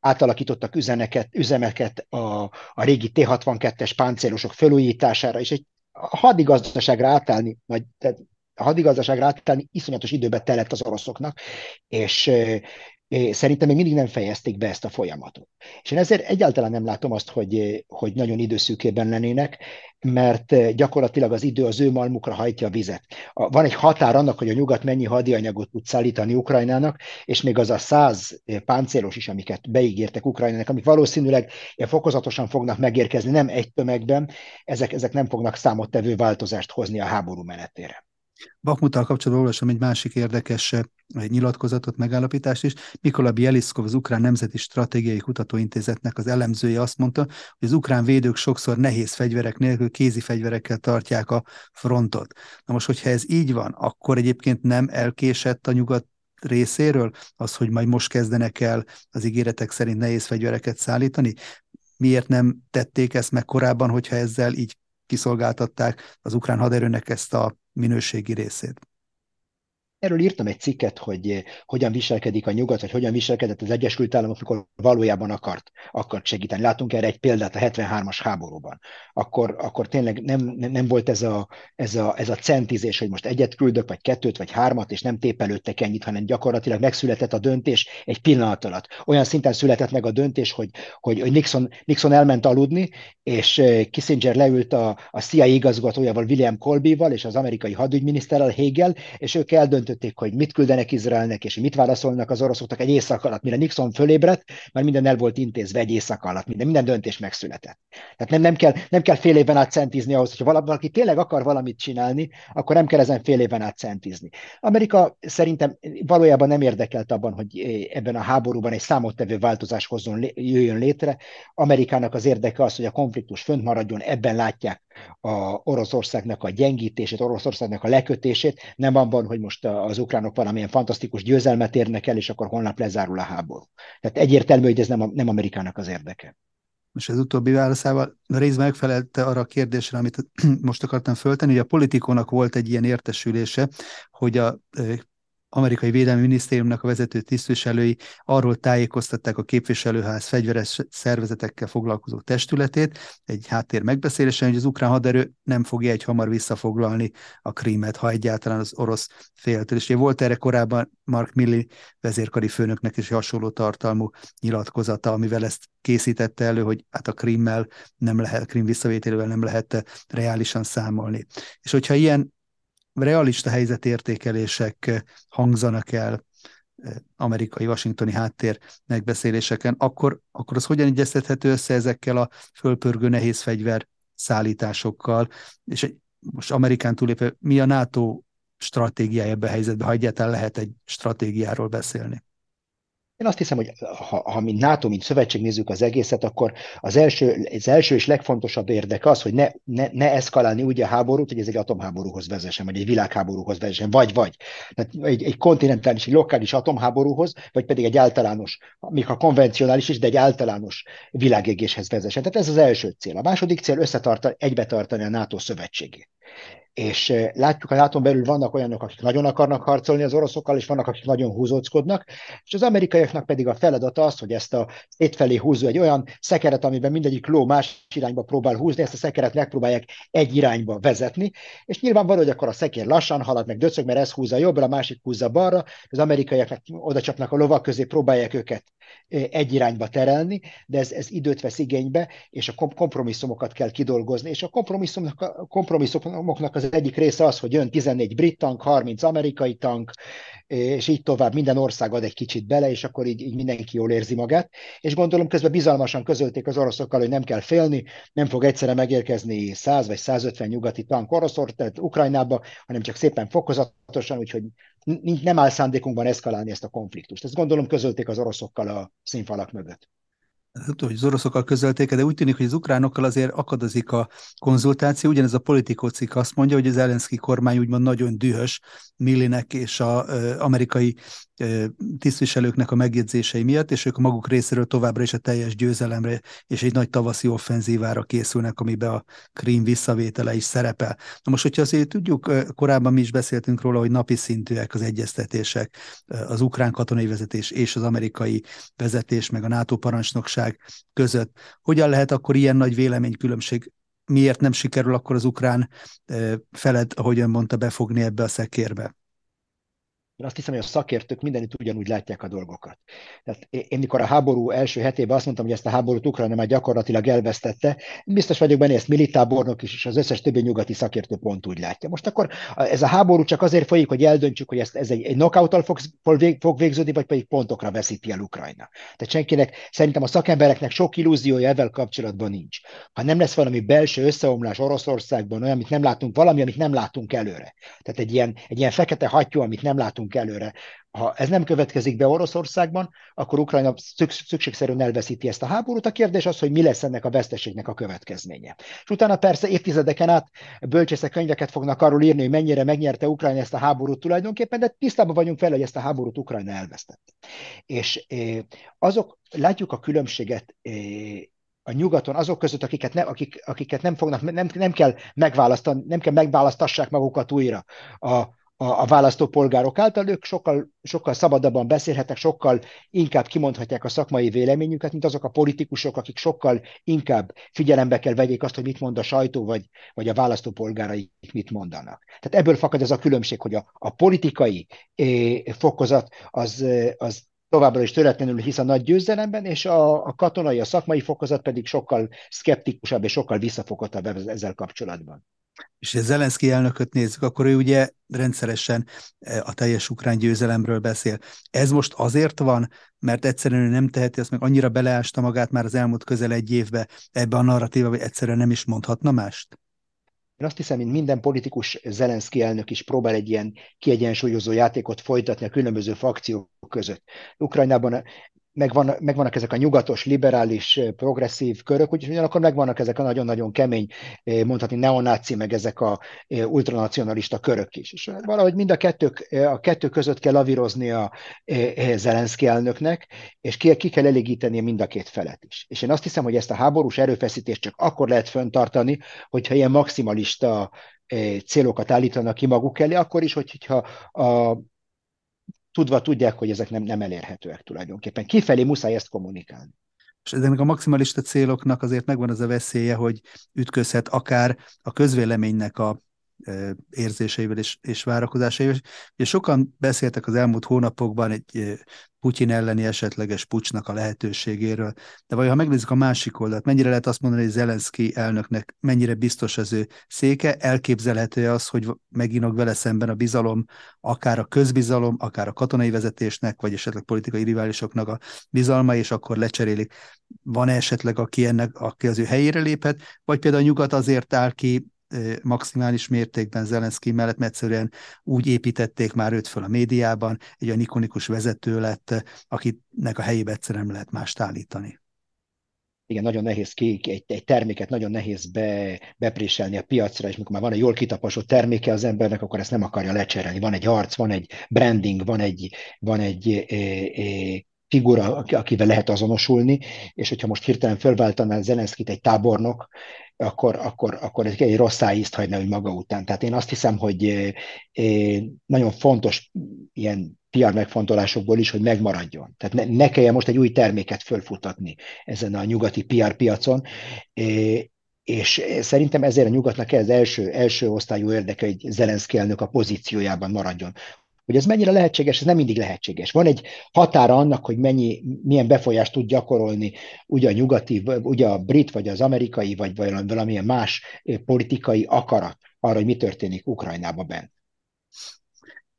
Speaker 1: átalakítottak üzeneket, üzemeket a, a régi T-62-es páncélosok felújítására, és egy hadigazdaságra átállni, vagy tehát a hadigazdaságra átállni iszonyatos időbe telett az oroszoknak, és szerintem még mindig nem fejezték be ezt a folyamatot. És én ezért egyáltalán nem látom azt, hogy, hogy nagyon időszűkében lennének, mert gyakorlatilag az idő az ő malmukra hajtja a vizet. Van egy határ annak, hogy a nyugat mennyi hadianyagot tud szállítani Ukrajnának, és még az a száz páncélos is, amiket beígértek Ukrajnának, amik valószínűleg fokozatosan fognak megérkezni, nem egy tömegben, ezek, ezek nem fognak számottevő változást hozni a háború menetére.
Speaker 2: Bakmuttal kapcsolatban olvasom egy másik érdekes eh, nyilatkozatot, megállapítást is. Mikola Bieliszkov, az Ukrán Nemzeti Stratégiai Kutatóintézetnek az elemzője azt mondta, hogy az ukrán védők sokszor nehéz fegyverek nélkül kézi fegyverekkel tartják a frontot. Na most, hogyha ez így van, akkor egyébként nem elkésett a nyugat részéről az, hogy majd most kezdenek el az ígéretek szerint nehéz fegyvereket szállítani? Miért nem tették ezt meg korábban, hogyha ezzel így kiszolgáltatták az ukrán haderőnek ezt a minőségi részét.
Speaker 1: Erről írtam egy cikket, hogy eh, hogyan viselkedik a nyugat, vagy hogyan viselkedett az Egyesült Államok, amikor valójában akart, akart segíteni. Látunk erre egy példát a 73-as háborúban. Akkor, akkor tényleg nem, nem, volt ez a, ez, a, ez a centizés, hogy most egyet küldök, vagy kettőt, vagy hármat, és nem tépelődtek ennyit, hanem gyakorlatilag megszületett a döntés egy pillanat alatt. Olyan szinten született meg a döntés, hogy, hogy, hogy Nixon, Nixon elment aludni, és eh, Kissinger leült a, a CIA igazgatójával, William Colbyval, és az amerikai hadügyminiszterrel, Hegel, és ők eldönt eldöntötték, hogy mit küldenek Izraelnek, és mit válaszolnak az oroszoknak egy éjszak alatt, mire Nixon fölébredt, már minden el volt intézve egy éjszak alatt, minden, minden döntés megszületett. Tehát nem, nem, kell, nem kell fél évben át centizni ahhoz, hogyha valaki tényleg akar valamit csinálni, akkor nem kell ezen fél évben át. Amerika szerintem valójában nem érdekelt abban, hogy ebben a háborúban egy számottevő változás hozzon, jöjjön létre. Amerikának az érdeke az, hogy a konfliktus fönt maradjon, ebben látják a Oroszországnak a gyengítését, Oroszországnak a lekötését, nem abban, hogy most az ukránok valamilyen fantasztikus győzelmet érnek el, és akkor holnap lezárul a háború. Tehát egyértelmű, hogy ez nem, nem Amerikának az érdeke.
Speaker 2: Most az utóbbi válaszával részben megfelelte arra a kérdésre, amit (clears throat) most akartam föltenni, hogy a politikónak volt egy ilyen értesülése, hogy a amerikai védelmi minisztériumnak a vezető tisztviselői arról tájékoztatták a képviselőház fegyveres szervezetekkel foglalkozó testületét egy háttér megbeszélésen, hogy az ukrán haderő nem fogja egy hamar visszafoglalni a krímet, ha egyáltalán az orosz féltől. És volt erre korábban Mark Milley vezérkari főnöknek is hasonló tartalmú nyilatkozata, amivel ezt készítette elő, hogy hát a krímmel nem lehet, krím visszavételével nem lehet reálisan számolni. És hogyha ilyen realista helyzetértékelések hangzanak el eh, amerikai, washingtoni háttér megbeszéléseken, akkor, akkor az hogyan egyeztethető össze ezekkel a fölpörgő nehéz fegyver szállításokkal, és most Amerikán túlépve, mi a NATO stratégiája ebbe a helyzetben, ha egyáltalán lehet egy stratégiáról beszélni?
Speaker 1: Én azt hiszem, hogy ha, ha mint NATO, mint szövetség nézzük az egészet, akkor az első, az első és legfontosabb érdek az, hogy ne, ne, ne eszkalálni úgy a háborút, hogy ez egy atomháborúhoz vezessen, vagy egy világháborúhoz vezessen, vagy vagy. Tehát egy, egy kontinentális, egy lokális atomháborúhoz, vagy pedig egy általános, még ha konvencionális is, de egy általános világégéshez vezessen. Tehát ez az első cél. A második cél összetartani, egybetartani a NATO szövetségét és látjuk, a nato belül vannak olyanok, akik nagyon akarnak harcolni az oroszokkal, és vannak, akik nagyon húzóckodnak, és az amerikaiaknak pedig a feladata az, hogy ezt a szétfelé húzó egy olyan szekeret, amiben mindegyik ló más irányba próbál húzni, ezt a szekeret megpróbálják egy irányba vezetni, és nyilvánvaló, hogy akkor a szekér lassan halad, meg döcög, mert ez húzza jobbra, a másik húzza balra, az amerikaiaknak oda csapnak a lovak közé, próbálják őket egy irányba terelni, de ez, ez időt vesz igénybe, és a kompromisszumokat kell kidolgozni, és a kompromisszumoknak, a kompromisszumoknak az egyik része az, hogy jön 14 brit tank, 30 amerikai tank, és így tovább minden ország ad egy kicsit bele, és akkor így, így mindenki jól érzi magát. És gondolom közben bizalmasan közölték az oroszokkal, hogy nem kell félni, nem fog egyszerre megérkezni 100 vagy 150 nyugati tank Oroszország, tehát Ukrajnába, hanem csak szépen fokozatosan, úgyhogy nem áll szándékunkban eszkalálni ezt a konfliktust. Ezt gondolom közölték az oroszokkal a színfalak mögött
Speaker 2: nem hogy az oroszokkal közölték, de úgy tűnik, hogy az ukránokkal azért akadozik a konzultáció. Ugyanez a politikócik azt mondja, hogy az Zelenszky kormány úgymond nagyon dühös Millinek és az amerikai tisztviselőknek a megjegyzései miatt, és ők maguk részéről továbbra is a teljes győzelemre és egy nagy tavaszi offenzívára készülnek, amiben a Krím visszavétele is szerepel. Na most, hogyha azért tudjuk, korábban mi is beszéltünk róla, hogy napi szintűek az egyeztetések, az ukrán katonai vezetés és az amerikai vezetés, meg a NATO parancsnokság között. Hogyan lehet akkor ilyen nagy véleménykülönbség miért nem sikerül akkor az ukrán feled, ahogyan mondta, befogni ebbe a szekérbe?
Speaker 1: Én azt hiszem, hogy a szakértők mindenütt ugyanúgy látják a dolgokat. Tehát én, mikor a háború első hetében azt mondtam, hogy ezt a háborút Ukrajna már gyakorlatilag elvesztette, biztos vagyok benne, ezt militábornok is, és az összes többi nyugati szakértő pont úgy látja. Most akkor ez a háború csak azért folyik, hogy eldöntsük, hogy ezt, ez egy, egy knockout fog, fog végződni, vagy pedig pontokra veszíti el Ukrajna. Tehát senkinek, szerintem a szakembereknek sok illúziója ezzel kapcsolatban nincs. Ha nem lesz valami belső összeomlás Oroszországban, olyan, amit nem látunk, valami, amit nem látunk előre. Tehát egy ilyen, egy ilyen fekete hattyú, amit nem látunk haladunk előre. Ha ez nem következik be Oroszországban, akkor Ukrajna szükségszerűen elveszíti ezt a háborút. A kérdés az, hogy mi lesz ennek a veszteségnek a következménye. És utána persze évtizedeken át bölcsészek könyveket fognak arról írni, hogy mennyire megnyerte Ukrajna ezt a háborút tulajdonképpen, de tisztában vagyunk vele, hogy ezt a háborút Ukrajna elvesztette. És azok, látjuk a különbséget a nyugaton azok között, akiket, ne, akik, akiket nem fognak, nem, nem kell megválasztani, nem kell megválasztassák magukat újra a, a, a választópolgárok által, ők sokkal, sokkal szabadabban beszélhetnek, sokkal inkább kimondhatják a szakmai véleményüket, mint azok a politikusok, akik sokkal inkább figyelembe kell vegyék azt, hogy mit mond a sajtó, vagy, vagy a választópolgáraik mit mondanak. Tehát ebből fakad ez a különbség, hogy a, a politikai fokozat az, az továbbra is töretlenül hisz a nagy győzelemben, és a, a katonai, a szakmai fokozat pedig sokkal szkeptikusabb és sokkal visszafogottabb ezzel kapcsolatban
Speaker 2: és ha Zelenszky elnököt nézzük, akkor ő ugye rendszeresen e, a teljes ukrán győzelemről beszél. Ez most azért van, mert egyszerűen ő nem teheti, azt meg annyira beleásta magát már az elmúlt közel egy évbe ebbe a narratíva, hogy egyszerűen nem is mondhatna mást?
Speaker 1: Én azt hiszem, mint minden politikus Zelenszky elnök is próbál egy ilyen kiegyensúlyozó játékot folytatni a különböző frakciók között. Ukrajnában megvan, megvannak ezek a nyugatos, liberális, progresszív körök, úgyhogy ugyanakkor megvannak ezek a nagyon-nagyon kemény, mondhatni neonáci, meg ezek a ultranacionalista körök is. És valahogy mind a kettő, a kettő között kell lavírozni a Zelenszky elnöknek, és ki, ki kell elégíteni mind a két felet is. És én azt hiszem, hogy ezt a háborús erőfeszítést csak akkor lehet föntartani, hogyha ilyen maximalista célokat állítanak ki maguk elé, akkor is, hogyha a tudva tudják, hogy ezek nem, nem elérhetőek tulajdonképpen. Kifelé muszáj ezt kommunikálni.
Speaker 2: És ezeknek a maximalista céloknak azért megvan az a veszélye, hogy ütközhet akár a közvéleménynek a érzéseivel és, és várakozásaival. Ugye sokan beszéltek az elmúlt hónapokban egy Putyin elleni esetleges pucsnak a lehetőségéről, de vajon ha megnézzük a másik oldalt, mennyire lehet azt mondani, hogy Zelenszky elnöknek mennyire biztos az ő széke, elképzelhető az, hogy meginog vele szemben a bizalom, akár a közbizalom, akár a katonai vezetésnek, vagy esetleg politikai riválisoknak a bizalma, és akkor lecserélik. Van esetleg, aki, ennek, aki az ő helyére léphet, vagy például a nyugat azért áll ki maximális mértékben Zelenszky mellett, mert egyszerűen úgy építették már őt föl a médiában, egy olyan ikonikus vezető lett, akinek a helyébe egyszerűen nem lehet mást állítani.
Speaker 1: Igen, nagyon nehéz ki, egy, egy terméket nagyon nehéz be, bepréselni a piacra, és mikor már van egy jól kitaposott terméke az embernek, akkor ezt nem akarja lecserélni. Van egy arc, van egy branding, van egy, van egy e, e, figura, akivel lehet azonosulni, és hogyha most hirtelen fölváltaná Zelenszkit egy tábornok, akkor, akkor, akkor egy, egy rossz ízt hagyna hogy maga után. Tehát én azt hiszem, hogy nagyon fontos ilyen PR megfontolásokból is, hogy megmaradjon. Tehát ne, ne kelljen most egy új terméket fölfutatni ezen a nyugati PR piacon, és szerintem ezért a nyugatnak ez első, első osztályú érdeke, hogy Zelenszky elnök a pozíciójában maradjon. Hogy ez mennyire lehetséges, ez nem mindig lehetséges. Van egy határa annak, hogy mennyi, milyen befolyást tud gyakorolni ugye a nyugati, ugye a brit, vagy az amerikai, vagy valamilyen más politikai akarat arra, hogy mi történik Ukrajnában bent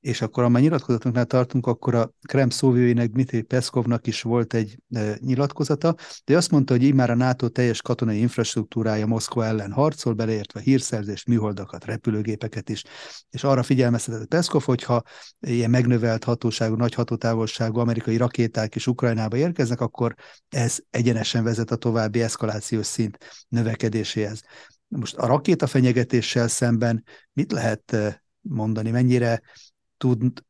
Speaker 2: és akkor, amely nyilatkozatunknál tartunk, akkor a Krem szóvőjének Dmitry Peszkovnak is volt egy e, nyilatkozata, de azt mondta, hogy már a NATO teljes katonai infrastruktúrája Moszkva ellen harcol, beleértve hírszerzést, műholdakat, repülőgépeket is, és arra figyelmeztetett Peszkov, hogyha ilyen megnövelt hatóságú, nagy hatótávolságú amerikai rakéták is Ukrajnába érkeznek, akkor ez egyenesen vezet a további eszkalációs szint növekedéséhez. Most a rakétafenyegetéssel szemben mit lehet mondani, mennyire tud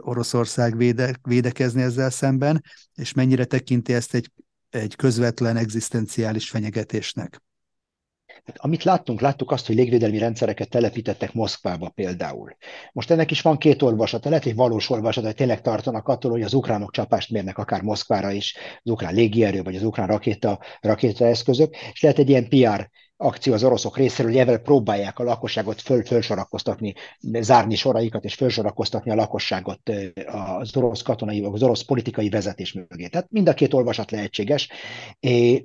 Speaker 2: Oroszország véde, védekezni ezzel szemben, és mennyire tekinti ezt egy, egy közvetlen egzisztenciális fenyegetésnek?
Speaker 1: Hát, amit láttunk, láttuk azt, hogy légvédelmi rendszereket telepítettek Moszkvába például. Most ennek is van két olvasata, lehet egy valós olvasat, hogy tényleg tartanak attól, hogy az ukránok csapást mérnek akár Moszkvára is, az ukrán légierő, vagy az ukrán rakéta, rakétaeszközök, és lehet egy ilyen PR akció az oroszok részéről, hogy ezzel próbálják a lakosságot föl, fölsorakoztatni, zárni soraikat és fölsorakoztatni a lakosságot az orosz katonai, vagy az orosz politikai vezetés mögé. Tehát mind a két olvasat lehetséges.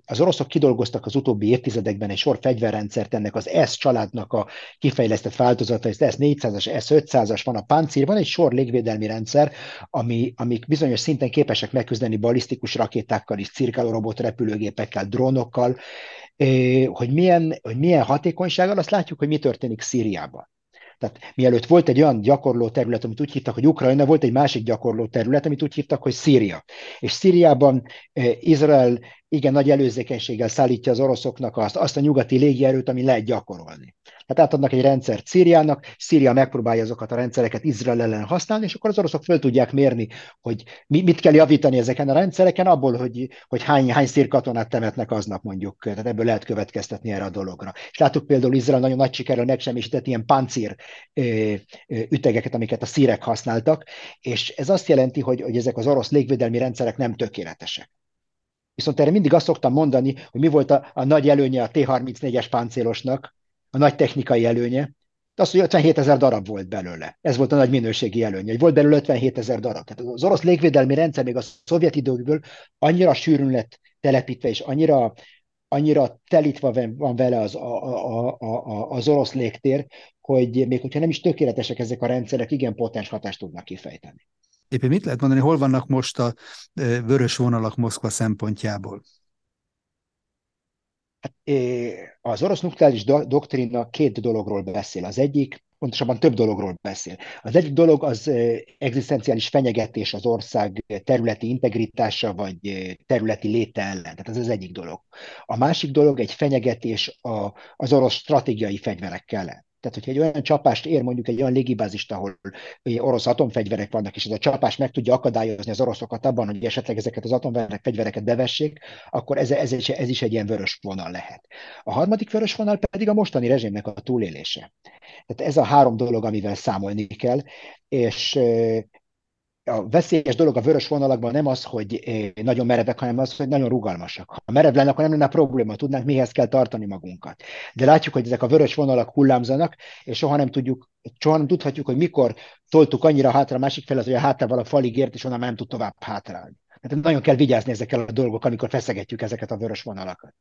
Speaker 1: Az oroszok kidolgoztak az utóbbi évtizedekben egy sor fegyverrendszert, ennek az S családnak a kifejlesztett változata, ez S400-as, S500-as van a páncél, van egy sor légvédelmi rendszer, ami, amik bizonyos szinten képesek megküzdeni balisztikus rakétákkal és cirkáló robot repülőgépekkel, drónokkal, hogy milyen, hogy milyen hatékonysággal, azt látjuk, hogy mi történik Szíriában. Tehát mielőtt volt egy olyan gyakorló terület, amit úgy hívtak, hogy Ukrajna, volt egy másik gyakorló terület, amit úgy hívtak, hogy Szíria. És Szíriában Izrael igen nagy előzékenységgel szállítja az oroszoknak azt, azt a nyugati légierőt, ami lehet gyakorolni. Tehát átadnak egy rendszert Szíriának, Szíria megpróbálja azokat a rendszereket Izrael ellen használni, és akkor az oroszok föl tudják mérni, hogy mit kell javítani ezeken a rendszereken, abból, hogy, hogy hány, hány szírkatonát temetnek aznap mondjuk. Tehát ebből lehet következtetni erre a dologra. És láttuk például Izrael nagyon nagy sikerrel megsemmisített ilyen pancír ütegeket, amiket a szírek használtak, és ez azt jelenti, hogy, hogy ezek az orosz légvédelmi rendszerek nem tökéletesek. Viszont erre mindig azt szoktam mondani, hogy mi volt a, a nagy előnye a T-34-es páncélosnak, a nagy technikai előnye, az, hogy 57 ezer darab volt belőle. Ez volt a nagy minőségi előnye, hogy volt belőle 57 ezer darab. Tehát az orosz légvédelmi rendszer még a szovjet időkből annyira sűrűn lett telepítve, és annyira, annyira telítve van vele az, a, a, a, az orosz légtér, hogy még hogyha nem is tökéletesek ezek a rendszerek, igen potens hatást tudnak kifejteni.
Speaker 2: Éppen mit lehet mondani, hol vannak most a vörös vonalak Moszkva szempontjából?
Speaker 1: Hát, az orosz nukleáris doktrína két dologról beszél. Az egyik, pontosabban több dologról beszél. Az egyik dolog az egzisztenciális fenyegetés az ország területi integritása vagy területi léte ellen. Tehát ez az egyik dolog. A másik dolog egy fenyegetés az orosz stratégiai fegyverekkel ellen. Tehát, hogyha egy olyan csapást ér mondjuk egy olyan légibázist, ahol orosz atomfegyverek vannak, és ez a csapás meg tudja akadályozni az oroszokat abban, hogy esetleg ezeket az atomfegyvereket bevessék, akkor ez, ez, ez is egy ilyen vörös vonal lehet. A harmadik vörös vonal pedig a mostani rezsimnek a túlélése. Tehát ez a három dolog, amivel számolni kell, és a veszélyes dolog a vörös vonalakban nem az, hogy eh, nagyon merevek, hanem az, hogy nagyon rugalmasak. Ha merev lenne, akkor nem lenne probléma, tudnánk, mihez kell tartani magunkat. De látjuk, hogy ezek a vörös vonalak hullámzanak, és soha nem tudjuk, soha nem tudhatjuk, hogy mikor toltuk annyira hátra a másik felet, hogy a hátrával a falig ért, és onnan nem tud tovább hátrálni. Tehát nagyon kell vigyázni ezekkel a dolgok, amikor feszegetjük ezeket a vörös vonalakat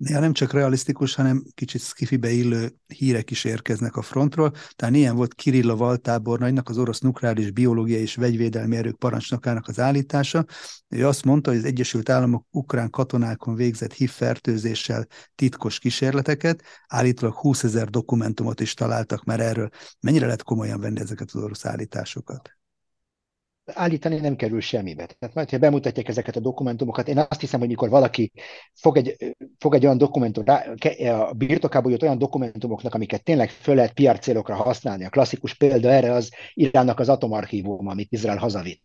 Speaker 2: néha nem csak realisztikus, hanem kicsit skifibe illő hírek is érkeznek a frontról. Tehát ilyen volt Kirilla Valtábornagynak, az orosz nukleáris biológiai és vegyvédelmi erők parancsnokának az állítása. Ő azt mondta, hogy az Egyesült Államok ukrán katonákon végzett HIV fertőzéssel titkos kísérleteket, állítólag 20 ezer dokumentumot is találtak már erről. Mennyire lehet komolyan venni ezeket az orosz állításokat?
Speaker 1: Állítani nem kerül semmibe. Tehát majd, ha bemutatják ezeket a dokumentumokat, én azt hiszem, hogy mikor valaki fog egy, fog egy olyan dokumentum, a birtokából jött olyan dokumentumoknak, amiket tényleg föl lehet PR célokra használni. A klasszikus példa erre az Iránnak az atomarchívum, amit Izrael hazavitt.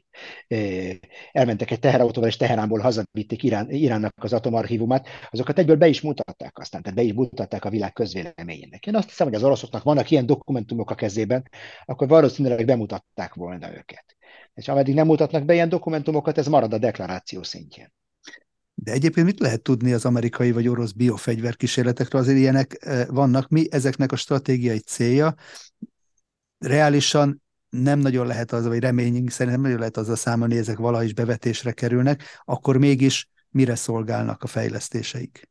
Speaker 1: Elmentek egy teherautóval, és Teheránból hazavitték Irán, Iránnak az atomarchívumát, azokat egyből be is mutatták aztán, tehát be is mutatták a világ közvéleményének. Én azt hiszem, hogy az oroszoknak vannak ilyen dokumentumok a kezében, akkor valószínűleg bemutatták volna őket. És ameddig nem mutatnak be ilyen dokumentumokat, ez marad a deklaráció szintjén.
Speaker 2: De egyébként mit lehet tudni az amerikai vagy orosz biofegyverkísérletekről? Azért ilyenek eh, vannak. Mi ezeknek a stratégiai célja? Reálisan nem nagyon lehet az, vagy reményünk szerint nem nagyon lehet azzal számolni, hogy ezek valaha is bevetésre kerülnek, akkor mégis mire szolgálnak a fejlesztéseik?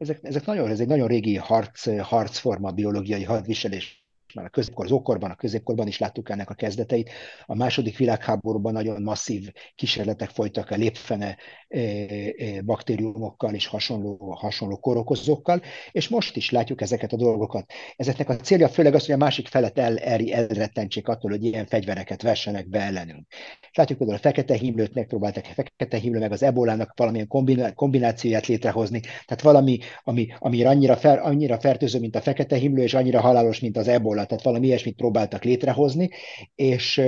Speaker 1: ezek, ezek nagyon, ez egy nagyon régi harc, harcforma, biológiai hadviselés már a középkor, az okkorban, a középkorban is láttuk ennek a kezdeteit. A második világháborúban nagyon masszív kísérletek folytak a lépfene baktériumokkal és hasonló, hasonló korokozókkal, és most is látjuk ezeket a dolgokat. Ezeknek a célja főleg az, hogy a másik felet el, el, elrettentsék attól, hogy ilyen fegyvereket vessenek be ellenünk. Látjuk például a fekete himlőt megpróbáltak a fekete himlő meg az ebolának valamilyen kombinációját létrehozni, tehát valami, ami, ami annyira, fer, annyira fertőző, mint a fekete himlő, és annyira halálos, mint az ebola, tehát valami ilyesmit próbáltak létrehozni, és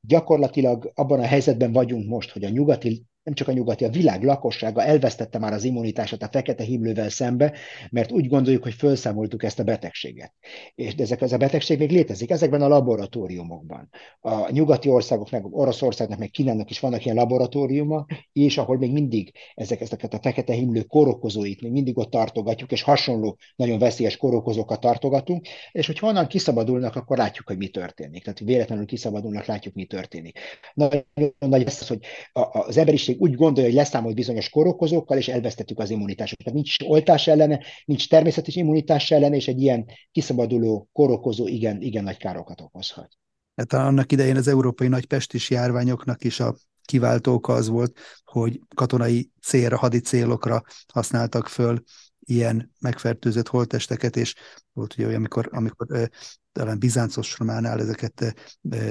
Speaker 1: gyakorlatilag abban a helyzetben vagyunk most, hogy a nyugati nem csak a nyugati, a világ lakossága elvesztette már az immunitását a fekete himlővel szembe, mert úgy gondoljuk, hogy felszámoltuk ezt a betegséget. És ezek, ez a betegség még létezik ezekben a laboratóriumokban. A nyugati országoknak, Oroszországnak, meg Kínának is vannak ilyen laboratóriuma, és ahol még mindig ezek, ezeket a fekete himlő korokozóit még mindig ott tartogatjuk, és hasonló nagyon veszélyes korokozókat tartogatunk, és hogy honnan kiszabadulnak, akkor látjuk, hogy mi történik. Tehát véletlenül kiszabadulnak, látjuk, mi történik. Nagyon nagy az, hogy az emberiség úgy gondolja, hogy leszámolt bizonyos korokozókkal, és elvesztettük az immunitásunkat. Nincs oltás ellene, nincs természetes immunitás ellene, és egy ilyen kiszabaduló korokozó igen, igen nagy károkat okozhat.
Speaker 2: Hát annak idején az európai nagypestis járványoknak is a kiváltó oka az volt, hogy katonai célra, hadi célokra használtak föl ilyen megfertőzött holtesteket, és volt ugye olyan, amikor, amikor talán Bizáncos románál ezeket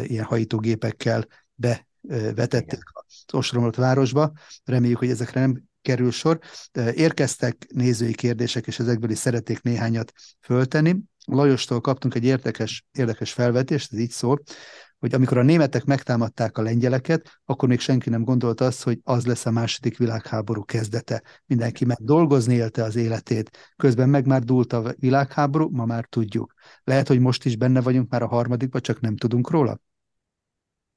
Speaker 2: ilyen hajítógépekkel be vetették az ostromlott városba. Reméljük, hogy ezekre nem kerül sor. Érkeztek nézői kérdések, és ezekből is szeretnék néhányat föltenni. Lajostól kaptunk egy érdekes, érdekes felvetést, ez így szól, hogy amikor a németek megtámadták a lengyeleket, akkor még senki nem gondolta azt, hogy az lesz a második világháború kezdete. Mindenki meg dolgozni élte az életét, közben meg már dúlt a világháború, ma már tudjuk. Lehet, hogy most is benne vagyunk már a harmadikban, csak nem tudunk róla?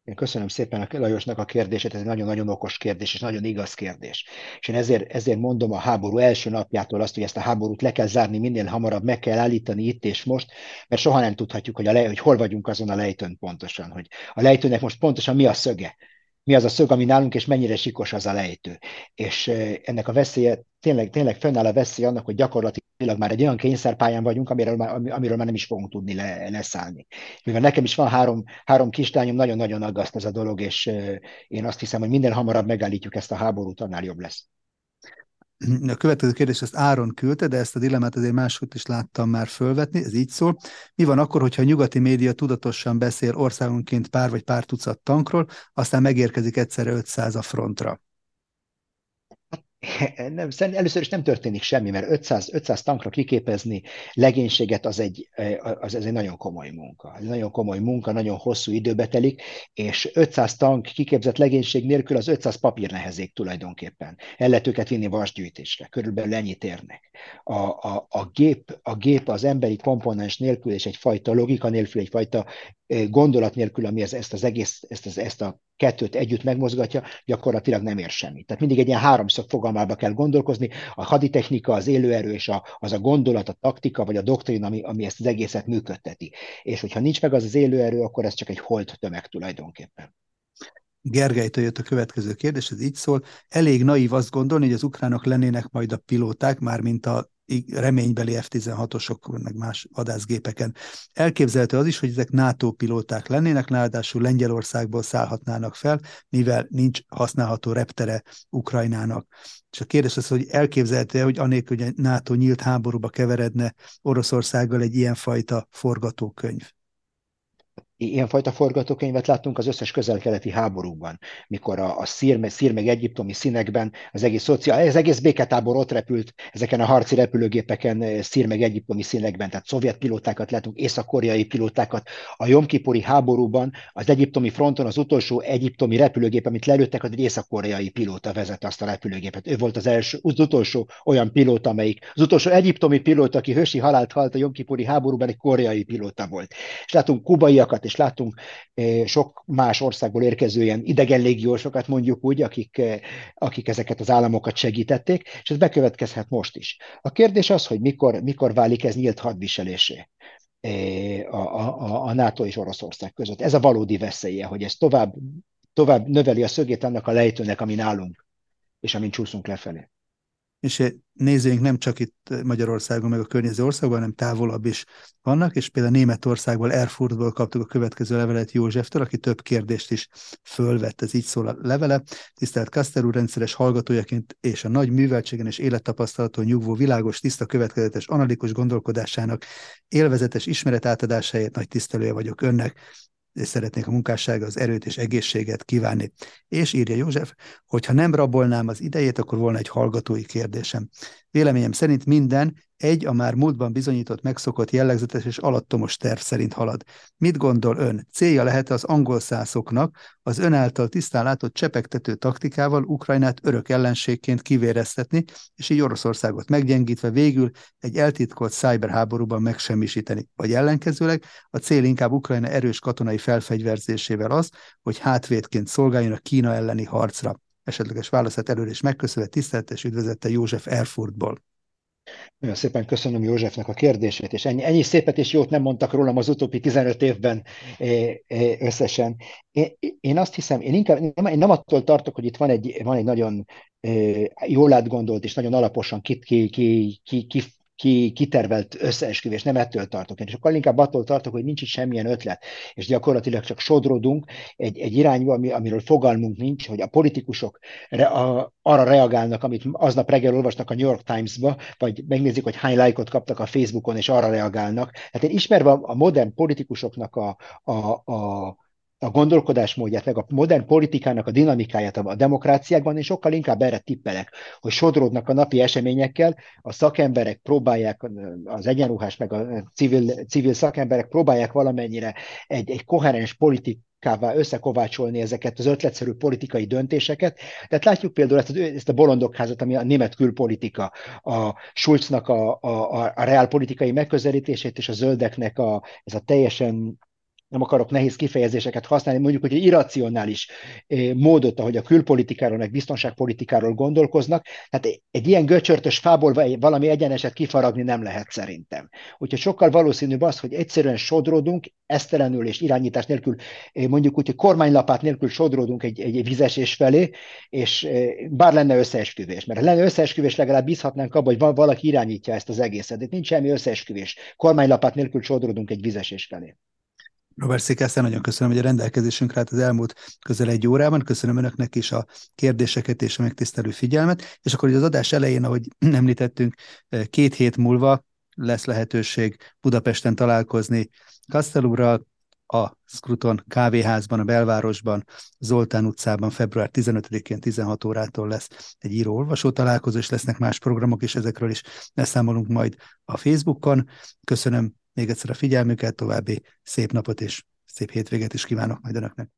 Speaker 1: Én köszönöm szépen a Lajosnak a kérdését, ez egy nagyon-nagyon okos kérdés, és nagyon igaz kérdés. És én ezért, ezért mondom a háború első napjától azt, hogy ezt a háborút le kell zárni minél hamarabb, meg kell állítani itt és most, mert soha nem tudhatjuk, hogy, a lej, hogy hol vagyunk azon a lejtőn pontosan, hogy a lejtőnek most pontosan mi a szöge mi az a szög, ami nálunk, és mennyire sikos az a lejtő. És ennek a veszélye, tényleg, tényleg fönnáll a veszély annak, hogy gyakorlatilag már egy olyan kényszerpályán vagyunk, amiről már, amiről már nem is fogunk tudni le, leszállni. Mivel nekem is van három, három kislányom, nagyon-nagyon aggaszt ez a dolog, és én azt hiszem, hogy minden hamarabb megállítjuk ezt a háborút, annál jobb lesz. (clears throat)
Speaker 2: A következő kérdés, ezt Áron küldte, de ezt a dilemmát azért máshogy is láttam már fölvetni, ez így szól. Mi van akkor, hogyha a nyugati média tudatosan beszél országonként pár vagy pár tucat tankról, aztán megérkezik egyszerre 500 a frontra? (laughs)
Speaker 1: nem, először is nem történik semmi, mert 500, 500 tankra kiképezni legénységet az egy, az, az egy nagyon komoly munka. Ez nagyon komoly munka, nagyon hosszú időbe telik, és 500 tank kiképzett legénység nélkül az 500 papír nehezik tulajdonképpen. El lehet őket vinni vasgyűjtésre, körülbelül ennyit érnek. A, a, a, gép, a gép az emberi komponens nélkül és egyfajta logika nélkül, egyfajta gondolat nélkül, ami ez, ezt az egész, ezt, az, ezt a kettőt együtt megmozgatja, gyakorlatilag nem ér semmit. Tehát mindig egy ilyen háromszög fogalmába kell gondolkozni, a haditechnika, az élőerő és a, az a gondolat, a taktika vagy a doktrin, ami, ami ezt az egészet működteti. És hogyha nincs meg az az élőerő, akkor ez csak egy holt tömeg tulajdonképpen.
Speaker 2: Gergelytől jött a következő kérdés, ez így szól. Elég naív azt gondolni, hogy az ukránok lennének majd a pilóták, mármint a reménybeli F-16-osok, meg más vadászgépeken. Elképzelhető az is, hogy ezek NATO pilóták lennének, ráadásul Lengyelországból szállhatnának fel, mivel nincs használható reptere Ukrajnának. És a kérdés az, hogy elképzelhető hogy anélkül, hogy a NATO nyílt háborúba keveredne Oroszországgal egy ilyenfajta forgatókönyv
Speaker 1: ilyenfajta forgatókönyvet láttunk az összes közel-keleti háborúban, mikor a, a szír, szír meg egyiptomi színekben az egész, szociál, az egész béketábor ott repült ezeken a harci repülőgépeken eh, szír meg egyiptomi színekben, tehát szovjet pilótákat látunk, észak-koreai pilótákat. A Jomkipuri háborúban az egyiptomi fronton az utolsó egyiptomi repülőgép, amit lelőttek, az egy észak-koreai pilóta vezette azt a repülőgépet. Ő volt az, első, az utolsó olyan pilóta, amelyik, az utolsó egyiptomi pilóta, aki hősi halált halt a Jomkipuri háborúban, egy koreai pilóta volt. És látunk kubaiakat, és látunk eh, sok más országból érkező ilyen idegen légiósokat, mondjuk úgy, akik, eh, akik ezeket az államokat segítették, és ez bekövetkezhet most is. A kérdés az, hogy mikor, mikor válik ez nyílt hadviselésé eh, a, a, a NATO és Oroszország között. Ez a valódi veszélye, hogy ez tovább, tovább növeli a szögét annak a lejtőnek, ami nálunk, és amin csúszunk lefelé.
Speaker 2: És nézőink nem csak itt Magyarországon, meg a környező országban, hanem távolabb is vannak, és például Németországból, Erfurtból kaptuk a következő levelet Józseftől, aki több kérdést is fölvett, ez így szól a levele. Tisztelt Kaster úr, rendszeres hallgatójaként és a nagy műveltségen és élettapasztalaton nyugvó világos, tiszta, következetes, analitikus gondolkodásának élvezetes ismeret átadásáért nagy tisztelője vagyok önnek és szeretnék a munkássága az erőt és egészséget kívánni. És írja József, hogy ha nem rabolnám az idejét, akkor volna egy hallgatói kérdésem. Véleményem szerint minden egy a már múltban bizonyított megszokott jellegzetes és alattomos terv szerint halad. Mit gondol ön? Célja lehet az angol szászoknak az ön által tisztán látott csepegtető taktikával Ukrajnát örök ellenségként kivéreztetni, és így Oroszországot meggyengítve végül egy eltitkolt cyberháborúban megsemmisíteni. Vagy ellenkezőleg a cél inkább Ukrajna erős katonai felfegyverzésével az, hogy hátvédként szolgáljon a Kína elleni harcra esetleges válaszát előre is megköszönve, tiszteletes üdvözette József Erfurtból.
Speaker 1: Nagyon szépen köszönöm Józsefnek a kérdését, és ennyi, ennyi szépet és jót nem mondtak rólam az utóbbi 15 évben eh, eh, összesen. Én, azt hiszem, én inkább nem, én nem attól tartok, hogy itt van egy, van egy nagyon eh, jól átgondolt és nagyon alaposan ki, ki, ki, ki, ki ki, kitervelt összeesküvés, nem ettől tartok és akkor inkább attól tartok, hogy nincs itt semmilyen ötlet, és gyakorlatilag csak sodrodunk egy, egy irányba, ami, amiről fogalmunk nincs, hogy a politikusok re, a, arra reagálnak, amit aznap reggel olvasnak a New York Times-ba, vagy megnézik, hogy hány lájkot kaptak a Facebookon, és arra reagálnak. Hát én ismerve a modern politikusoknak a, a, a a gondolkodásmódját, meg a modern politikának a dinamikáját a demokráciákban, és sokkal inkább erre tippelek, hogy sodródnak a napi eseményekkel, a szakemberek próbálják, az egyenruhás, meg a civil, civil szakemberek próbálják valamennyire egy, egy koherens politik, összekovácsolni ezeket az ötletszerű politikai döntéseket. Tehát látjuk például ezt, ezt a bolondokházat, ami a német külpolitika, a Schulznak a, a, a reálpolitikai megközelítését, és a zöldeknek a, ez a teljesen nem akarok nehéz kifejezéseket használni, mondjuk, hogy egy irracionális eh, módot, ahogy a külpolitikáról, meg biztonságpolitikáról gondolkoznak, hát egy ilyen göcsörtös fából valami egyeneset kifaragni nem lehet szerintem. Úgyhogy sokkal valószínűbb az, hogy egyszerűen sodródunk, esztelenül és irányítás nélkül, eh, mondjuk úgy, hogy kormánylapát nélkül sodródunk egy, egy vizesés felé, és eh, bár lenne összeesküvés, mert ha lenne összeesküvés, legalább bízhatnánk abban, hogy valaki irányítja ezt az egészet. De nincs semmi összeesküvés. Kormánylapát nélkül sodródunk egy vizesés felé.
Speaker 2: Robert Szikászer, nagyon köszönöm, hogy a rendelkezésünkre állt az elmúlt közel egy órában. Köszönöm önöknek is a kérdéseket és a megtisztelő figyelmet. És akkor az adás elején, ahogy (clears throat) említettünk, két hét múlva lesz lehetőség Budapesten találkozni Kasztelúrral, a Skruton kávéházban, a belvárosban, Zoltán utcában február 15-én 16 órától lesz egy író-olvasó találkozó, és lesznek más programok, és ezekről is leszámolunk majd a Facebookon. Köszönöm még egyszer a figyelmüket, további szép napot és szép hétvégét is kívánok majd önöknek.